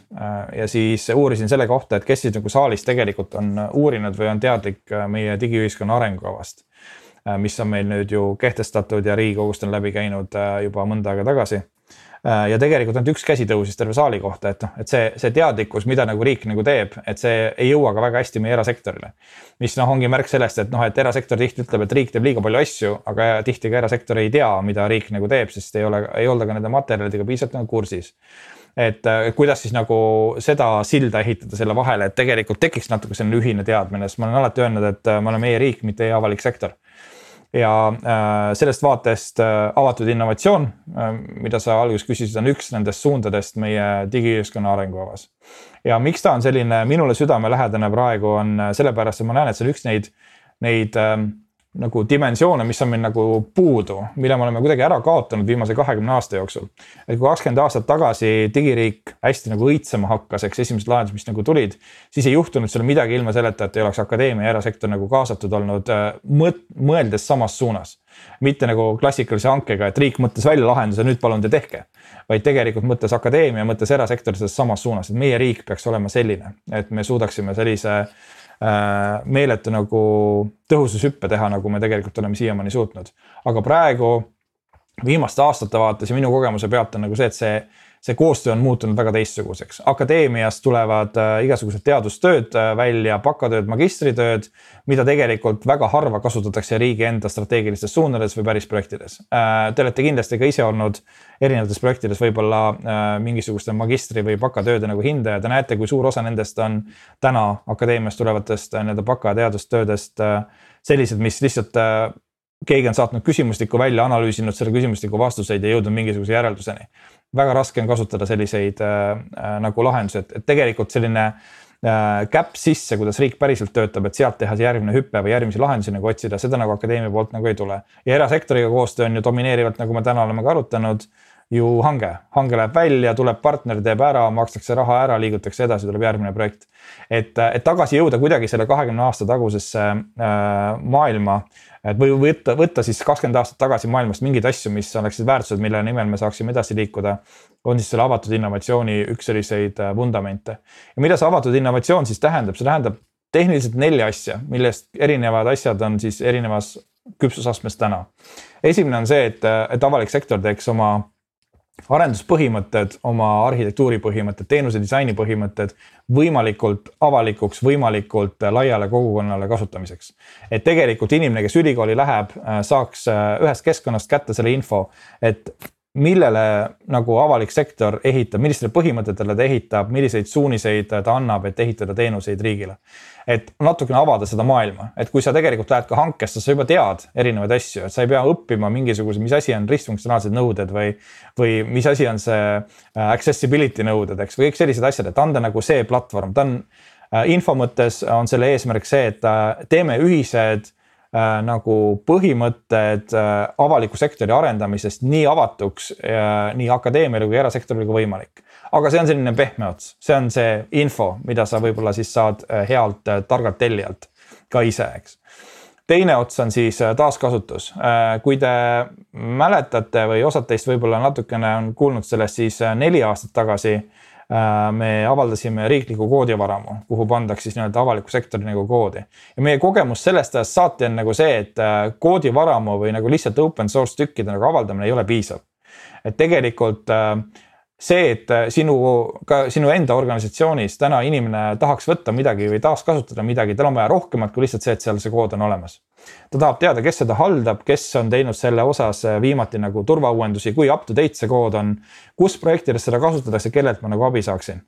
ja siis uurisin selle kohta, et kes siis nagu saalis tegelikult on uurinud või on teadlik meie digiühiskonna arengukavast. mis on meil nüüd ju kehtestatud ja riigikogust on läbi käinud juba mõnda aega tagasi ja tegelikult ainult üks käsi tõusis terve saali kohta, et noh, et see, see teadlikkus, mida nagu riik nagu teeb, et see ei jõua ka väga hästi meie erasektorile. mis noh, ongi märk sellest, et noh, et erasektor tihti ütleb, et riik teeb liiga palju asju, aga tihti ka erasektor ei tea, mida riik nagu teeb, sest ei ole, ei olda ka nende materjalidega piisavalt nagu kursis et kuidas siis nagu seda silda ehitada selle vahele, et tegelikult tekiks natuke selline ühine teadmine, sest ma olen alati öelnud, et me oleme e-riik, mitte e-avalik sektor ja äh, sellest vaatest äh, avatud innovatsioon, äh, mida sa alguses küsisid, on üks nendest suundadest meie digiühiskonna arengukavas. ja miks ta on selline minule südamelähedane praegu, on sellepärast, et ma näen, et see on üks neid, neid ähm, nagu dimensioone, mis on meil nagu puudu, mille me oleme kuidagi ära kaotanud viimase kahekümne aasta jooksul. et kui kakskümmend aastat tagasi digiriik hästi nagu õitsema hakkas, eks esimesed lahendused, mis nagu tulid, siis ei juhtunud seal midagi ilma selleta, et ei oleks akadeemia ja erasektor nagu kaasatud olnud äh, mõt-, mõeldes samas suunas. mitte nagu klassikalise hankega, et riik mõtles välja lahenduse, nüüd palun te tehke. vaid tegelikult mõtles akadeemia, mõtles erasektor selles samas suunas, et meie riik peaks olema selline, et me suudaksime sellise meeletu nagu tõhusushüppe teha, nagu me tegelikult oleme siiamaani suutnud. aga praegu viimaste aastate vaates ja minu kogemuse pealt on nagu see, et see see koostöö on muutunud väga teistsuguseks. akadeemiast tulevad äh, igasugused teadustööd äh, välja, bakatööd, magistritööd, mida tegelikult väga harva kasutatakse riigi enda strateegilistes suundades või päris projektides. Äh, te olete kindlasti ka ise olnud erinevates projektides võib-olla mingisuguste magistri või bakatööde nagu hindaja, te näete, kui suur osa nendest on täna akadeemiast tulevatest nii-öelda baka teadustöödest sellised, mis lihtsalt keegi on saatnud küsimustiku välja, analüüsinud selle küsimustiku vastuseid ja jõudnud mingisuguse järelduseni. Väga raske on kasutada selliseid äh, äh, nagu lahendusi, et, et tegelikult selline äh, käpp sisse, kuidas riik päriselt töötab, et sealt teha see järgmine hüpe või järgmisi lahendusi nagu otsida, seda nagu akadeemia poolt nagu ei tule. ja erasektoriga koostöö on ju domineerivalt, nagu me täna oleme ka arutanud ju hange, hange läheb välja, tuleb partner, teeb ära, makstakse raha ära, liigutakse edasi, tuleb järgmine projekt. et, et tagasi jõuda kuidagi selle kahekümne aasta tagusesse äh, maailma. Et või võtta, võtta siis kakskümmend aastat tagasi maailmast mingeid asju, mis oleksid väärtused, mille nimel me saaksime edasi liikuda. on siis selle avatud innovatsiooni üks selliseid äh, vundamente. ja mida see avatud innovatsioon siis tähendab, see tähendab tehniliselt nelja asja, millest erinevad asjad on siis erinevas küpsusastmes täna. esimene on see, et, et avalik sektor teeks oma arenduspõhimõtted, oma arhitektuuri põhimõtted, teenuse disaini põhimõtted võimalikult avalikuks, võimalikult laiale kogukonnale kasutamiseks. et tegelikult inimene, kes ülikooli läheb, saaks ühest keskkonnast kätte selle info, et millele nagu avalik sektor ehitab, millistele põhimõtetele ta ehitab, milliseid suuniseid ta annab, et ehitada teenuseid riigile. et natukene avada seda maailma, et kui sa tegelikult lähed ka hankesse, sa juba tead erinevaid asju, et sa ei pea õppima mingisuguse, mis asi on ristfunktsionaalsed nõuded või. või mis asi on see äh, accessibility nõuded, eks, või kõik sellised asjad, et anda nagu see platvorm, ta on äh, info mõttes on selle eesmärk see, et äh, teeme ühised nagu põhimõtted äh, avaliku sektori arendamisest nii avatuks äh, nii akadeemiale kui erasektorile kui võimalik. aga see on selline pehme ots, see on see info, mida sa võib-olla siis saad äh, healt äh, targalt tellijalt ka ise, eks teine ots on siis äh, taaskasutus. Äh, kui te mäletate või osad teist võib-olla natukene on kuulnud sellest, siis äh, neli aastat tagasi Äh, me avaldasime riikliku koodivaramu, kuhu pandaks siis nii-öelda avaliku sektori nagu koodi. ja meie kogemus sellest ajast saati on nagu see, et äh, koodivaramu või nagu lihtsalt open source tükkide nagu avaldamine ei ole piisav. et tegelikult äh, see, et sinu, ka sinu enda organisatsioonis täna inimene tahaks võtta midagi või taaskasutada midagi, tal on vaja rohkemat kui lihtsalt see, et seal see kood on olemas ta tahab teada, kes seda haldab, kes on teinud selle osas äh, viimati nagu turvauuendusi, kui up to date see kood on. kus projektides seda kasutatakse, kellelt ma nagu abi saaksin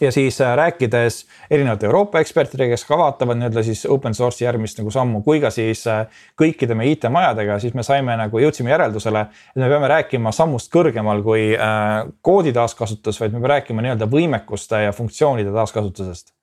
ja siis äh, rääkides erinevate Euroopa ekspertidega, kes ka vaatavad nii-öelda siis open source'i järgmist nagu sammu, kui ka siis äh, kõikide meie IT-majadega, siis me saime nagu, jõudsime järeldusele, et me peame rääkima sammust kõrgemal kui koodi taaskasutus, vaid me peame rääkima nii-öelda võimekuste ja funktsioonide taaskasutusest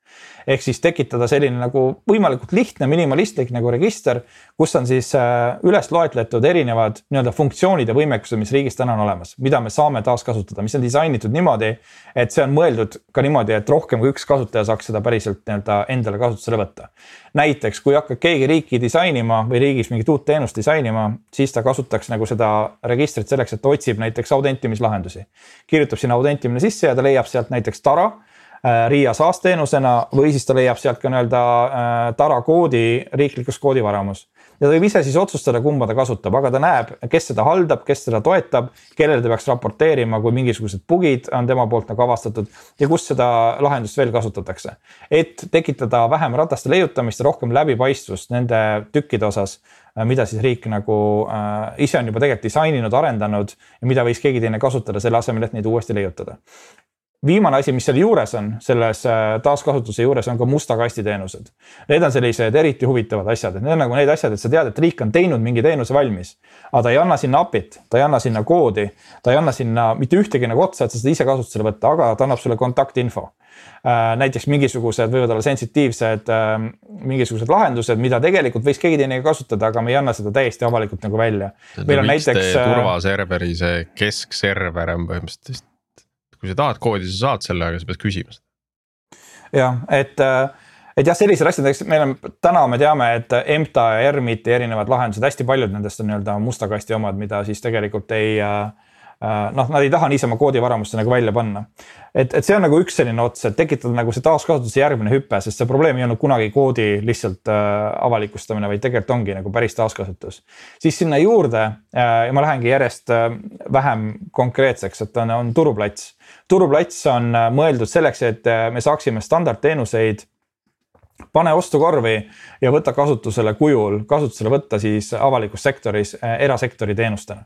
ehk siis tekitada selline nagu võimalikult lihtne, minimalistlik nagu register, kus on siis äh, üles loetletud erinevad nii-öelda funktsioonid ja võimekused, mis riigis täna on olemas, mida me saame taaskasutada, mis on disainitud niimoodi, et see on mõeldud ka niimoodi, et rohkem kui üks kasutaja saaks seda päriselt nii-öelda endale kasutusele võtta. näiteks kui hakkab keegi riiki disainima või riigis mingit uut teenust disainima, siis ta kasutaks nagu seda registrit selleks, et ta otsib näiteks autentimislahendusi. kirjutab sinna autentimine sisse ja ta leiab sealt näiteks Tara Äh, RIA SaaS-teenusena või siis ta leiab sealt ka nii-öelda äh, Tara koodi riiklikus koodivaramus. ja ta võib ise siis otsustada, kumba ta kasutab, aga ta näeb, kes seda haldab, kes seda toetab, kellele ta peaks raporteerima, kui mingisugused bugid on tema poolt nagu avastatud ja kus seda lahendust veel kasutatakse. et tekitada vähem rataste leiutamist ja rohkem läbipaistvust nende tükkide osas äh, mida siis riik nagu äh, ise on juba tegelikult disaininud, arendanud ja mida võiks keegi teine kasutada selle asemel, et neid uuesti leiutada viimane asi, mis seal juures on, selles äh, taaskasutuse juures on ka musta kasti teenused. Need on sellised eriti huvitavad asjad, et need on nagu need asjad, et sa tead, et riik on teinud mingi teenuse valmis. aga ta ei anna sinna API-t, ta ei anna sinna koodi, ta ei anna sinna mitte ühtegi nagu otsa, et sa seda ise kasutusele võtta, aga ta annab sulle kontaktinfo. Äh, näiteks mingisugused võivad olla sensitiivsed ähm, mingisugused lahendused, mida tegelikult võiks keegi teine kasutada, aga me ei anna seda täiesti avalikult nagu välja. meil on näiteks. Äh, turvaserveri see keskserver on põhimõtteliselt kui sa tahad koodi, sa saad selle, aga sa pead küsima seda. jah, et, äh, et jah, sellised asjad, eks meil on, täna me teame, et EMTA ja ERMIT ja erinevad lahendused, hästi paljud nendest on nii-öelda musta kasti omad, mida siis tegelikult ei Äh, noh, nad ei taha niisama koodivaramusse nagu välja panna. et, et see on nagu üks selline ots, et tekitada nagu see taaskasutuse järgmine hüpe, sest see probleem ei olnud kunagi koodi lihtsalt äh, avalikustamine, vaid tegelikult ongi nagu päris taaskasutus. siis sinna juurde äh, ja ma lähengi järjest äh, vähem konkreetseks, et on, on turuplats. turuplats on äh, mõeldud selleks, et äh, me saaksime standardteenuseid pane ostukorvi ja võta kasutusele kujul, kasutusele võtta siis avalikus sektoris äh, erasektori teenustena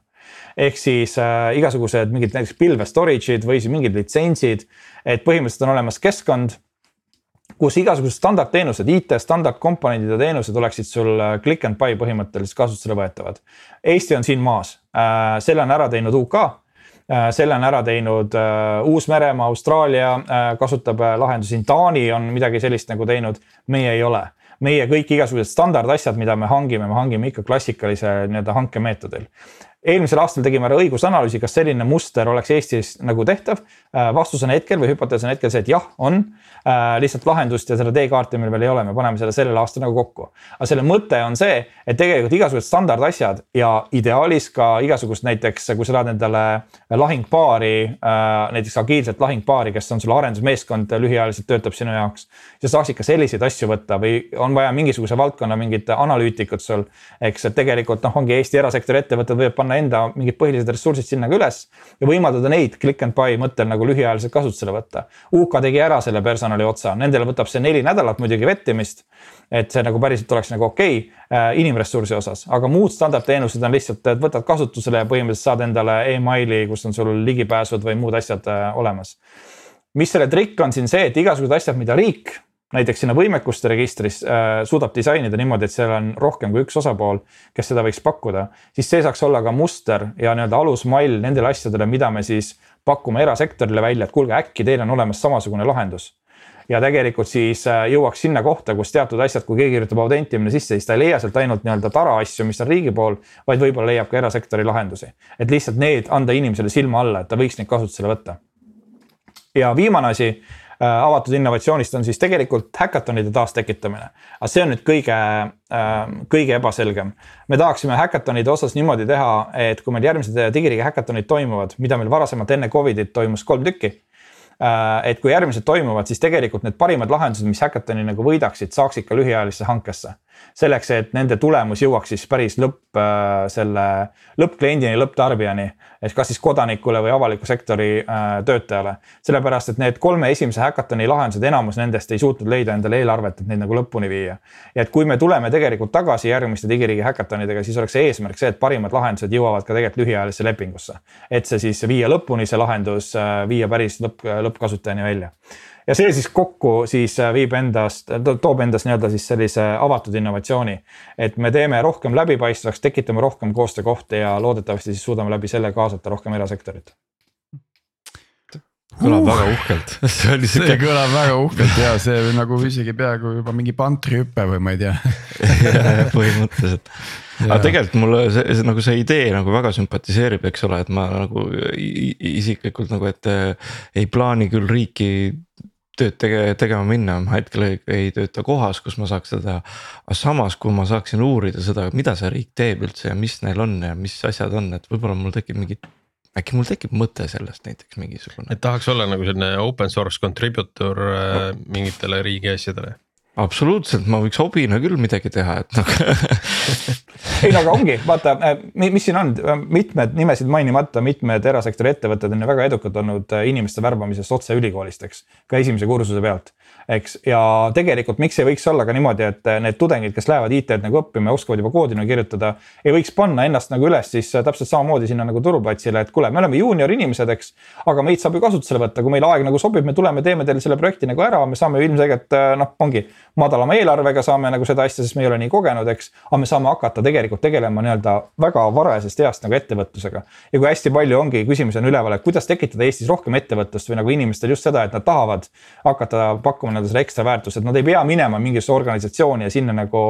ehk siis äh, igasugused mingid näiteks pilve storage'id või siis mingid litsentsid. et põhimõtteliselt on olemas keskkond kus igasugused standardteenused, IT standardkomponendid ja teenused oleksid sul äh, click and buy põhimõtteliselt kasutusele võetavad. Eesti on siin maas, äh, selle on ära teinud UK äh, selle on ära teinud Uus-Meremaa, Austraalia kasutab lahendusi, Taani on midagi sellist nagu teinud, meie ei ole. meie kõik igasugused standardasjad, mida me hangime, me hangime ikka klassikalise nii-öelda hankemeetodil eelmisel aastal tegime ära õigusanalüüsi, kas selline muster oleks Eestis nagu tehtav. Äh, vastus on hetkel või hüpotees on hetkel see, et jah, on. Äh, lihtsalt lahendust ja seda teekaarti meil veel ei ole, me paneme selle sellel aastal nagu kokku. aga selle mõte on see, et tegelikult igasugused standardasjad ja ideaalis ka igasugust näiteks, kui sa tahad endale lahingpaari, äh, näiteks agiilset lahingpaari, kes on sul arendusmeeskond, lühiajaliselt töötab sinu jaoks. sa saaksid ka selliseid asju võtta või on vaja mingisuguse valdkonna mingit analüütikut sul. eks, et tegelikult noh, ongi Eesti erasektori ettevõtted võivad panna enda mingid põhilised ressursid sinna ka üles ja võimaldada neid click and buy mõttel nagu lühiajaliselt kasutusele võtta. UK tegi ära selle personali otsa, nendele võtab see neli nädalat muidugi vettimist. et see nagu päriselt oleks nagu okei okay, äh, inimressursi osas, aga muud standardteenused on lihtsalt, et võtad kasutusele ja põhimõtteliselt saad endale emaili, kus on sul ligipääsud või muud asjad äh, olemas mis selle trikk on siin see, et igasugused asjad, mida riik näiteks sinna võimekuste registris äh, suudab disainida niimoodi, et seal on rohkem kui üks osapool, kes seda võiks pakkuda, siis see saaks olla ka muster ja nii-öelda alusmall nendele asjadele, mida me siis pakume erasektorile välja, et kuulge, äkki teil on olemas samasugune lahendus. ja tegelikult siis äh, jõuaks sinna kohta, kus teatud asjad, kui keegi kirjutab autentimine sisse, siis ta ei leia sealt ainult nii-öelda tara asju, mis on riigi pool, vaid võib-olla leiab ka erasektori lahendusi. et lihtsalt need anda inimesele silma alla, et ta võiks neid kasutusele võtta. ja viimane asi avatud innovatsioonist on siis tegelikult häkatonide taastekitamine. aga see on nüüd kõige, äh, kõige ebaselgem. me tahaksime häkatonide osas niimoodi teha, et kui meil järgmised digiriigi häkatonid toimuvad, mida meil varasemalt enne Covidit toimus kolm tükki äh, et kui järgmised toimuvad, siis tegelikult need parimad lahendused, mis häkatoni nagu võidaksid, saaksid ka lühiajalisse hankesse selleks, et nende tulemus jõuaks siis päris lõpp äh, selle lõppkliendini, lõpptarbijani. ehk kas siis kodanikule või avaliku sektori äh, töötajale. sellepärast, et need kolme esimese häkatoni lahendused, enamus nendest ei suutnud leida endale eelarvet, et neid nagu lõpuni viia. ja et kui me tuleme tegelikult tagasi järgmiste digiriigi häkatonidega, siis oleks see eesmärk see, et parimad lahendused jõuavad ka tegelikult lühiajalisse lepingusse. et see siis viia lõpuni, see lahendus äh, viia päris lõpp, lõppkasutajani välja ja see siis kokku siis äh, viib endast, toob endas nii-öelda siis sellise avatud innovatsiooni. et me teeme rohkem läbipaistvaks, tekitame rohkem koostöökohti ja loodetavasti siis suudame läbi selle kaasata rohkem erasektorit kõlab uh. väga uhkelt see oli siuke. see kõlab väga uhkelt ja see nagu isegi peaaegu juba mingi pantrihüpe või ma ei tea põhimõtteliselt aga tegelikult mulle see, see nagu see idee nagu väga sümpatiseerib, eks ole, et ma nagu isiklikult nagu, et ei plaani küll riiki tööd tege-, tegema minna, ma hetkel ei, ei tööta kohas, kus ma saaks seda teha. aga samas, kui ma saaksin uurida seda, mida see riik teeb üldse ja mis neil on ja mis asjad on, et võib-olla mul tekib mingi äkki mul tekib mõte sellest näiteks mingisugune. et tahaks olla nagu selline open source contributor no. Äh, mingitele riigi asjadele absoluutselt, ma võiks hobina küll midagi teha, et noh ei no aga ongi, vaata, äh, mis siin on, mitmed nimesid mainimata, mitmed erasektori ettevõtted on ju väga edukad olnud äh, inimeste värbamises otse ülikoolist, eks. ka esimese kursuse pealt eks, ja tegelikult miks ei võiks olla ka niimoodi, et need tudengid, kes lähevad IT-d nagu õppima ja oskavad juba koodi nagu kirjutada. ei võiks panna ennast nagu üles siis täpselt samamoodi sinna nagu turuplatsile, et kuule, me oleme juunior inimesed, eks. aga meid saab ju kasutusele võtta, kui meil aeg nagu sobib, me tuleme, teeme teile selle projekti nagu ära, me saame ilmselgelt noh, ongi madalama eelarvega saame nagu seda asja, sest me ei ole nii kogenud, eks. aga me saame hakata tegelikult tegelema nii-öelda väga varajasest east nagu ettevõtlusega. ja kui hästi palju ongi küsimusi on üleval, et kuidas tekitada Eestis rohkem ettevõtlust või nagu inimestel just seda, et nad tahavad hakata pakkuma nii-öelda seda ekstra väärtust, et nad ei pea minema mingisse organisatsiooni ja sinna nagu.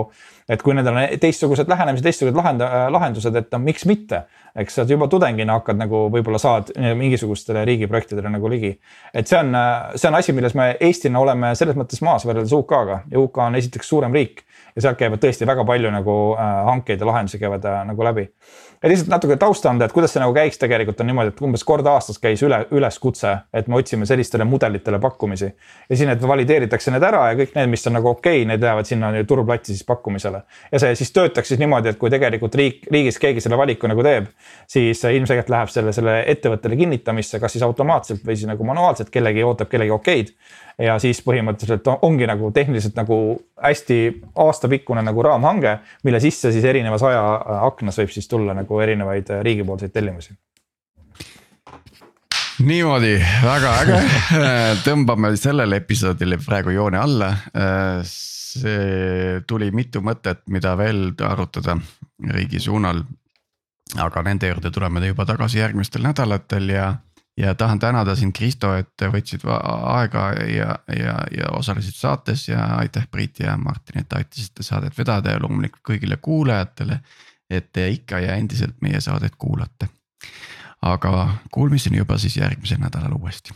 et kui nendel on teistsugused lähenemised, teistsugused lahend-, lahendused, et no miks mitte. eks sa juba tudengina hakkad nagu võib-olla saad mingisugustele riigiprojektidele nagu ligi. et see on, see on asi, milles me Eestina oleme selles mõttes maas võrreldes UK-ga ja UK on esiteks suurem riik ja sealt käivad tõesti väga palju nagu äh, hankeid ja lahendusi käivad äh, nagu läbi. Ja lihtsalt natuke tausta anda, et kuidas see nagu käiks, tegelikult on niimoodi, et umbes kord aastas käis üle, üleskutse, et me otsime sellistele mudelitele pakkumisi. ja siin, et valideeritakse need ära ja kõik need, mis on nagu okei okay,, need lähevad sinna turuplatsi siis pakkumisele. ja see siis töötaks siis niimoodi, et kui tegelikult riik, riigis keegi selle valiku nagu teeb, siis ilmselgelt läheb selle, selle ettevõttele kinnitamisse, kas siis automaatselt või siis nagu manuaalselt kellegi ootab kellegi okeid ja siis põhimõtteliselt ongi nagu tehniliselt nagu hästi aastapikkune nagu raamhange, mille sisse siis erinevas ajaaknas võib siis tulla nagu erinevaid riigipoolseid tellimusi niimoodi, väga äge, tõmbame sellele episoodile praegu joone alla. see tuli mitu mõtet, mida veel arutada riigi suunal. aga nende juurde tuleme juba tagasi järgmistel nädalatel ja, ja tahan tänada sind, Kristo, et võtsid aega ja, ja, ja osalesid saates ja aitäh, Priit ja Martin, et aitasite saadet vedada ja loomulikult kõigile kuulajatele. et te ikka ja endiselt meie saadet kuulate aga kuulmiseni juba siis järgmisel nädalal uuesti.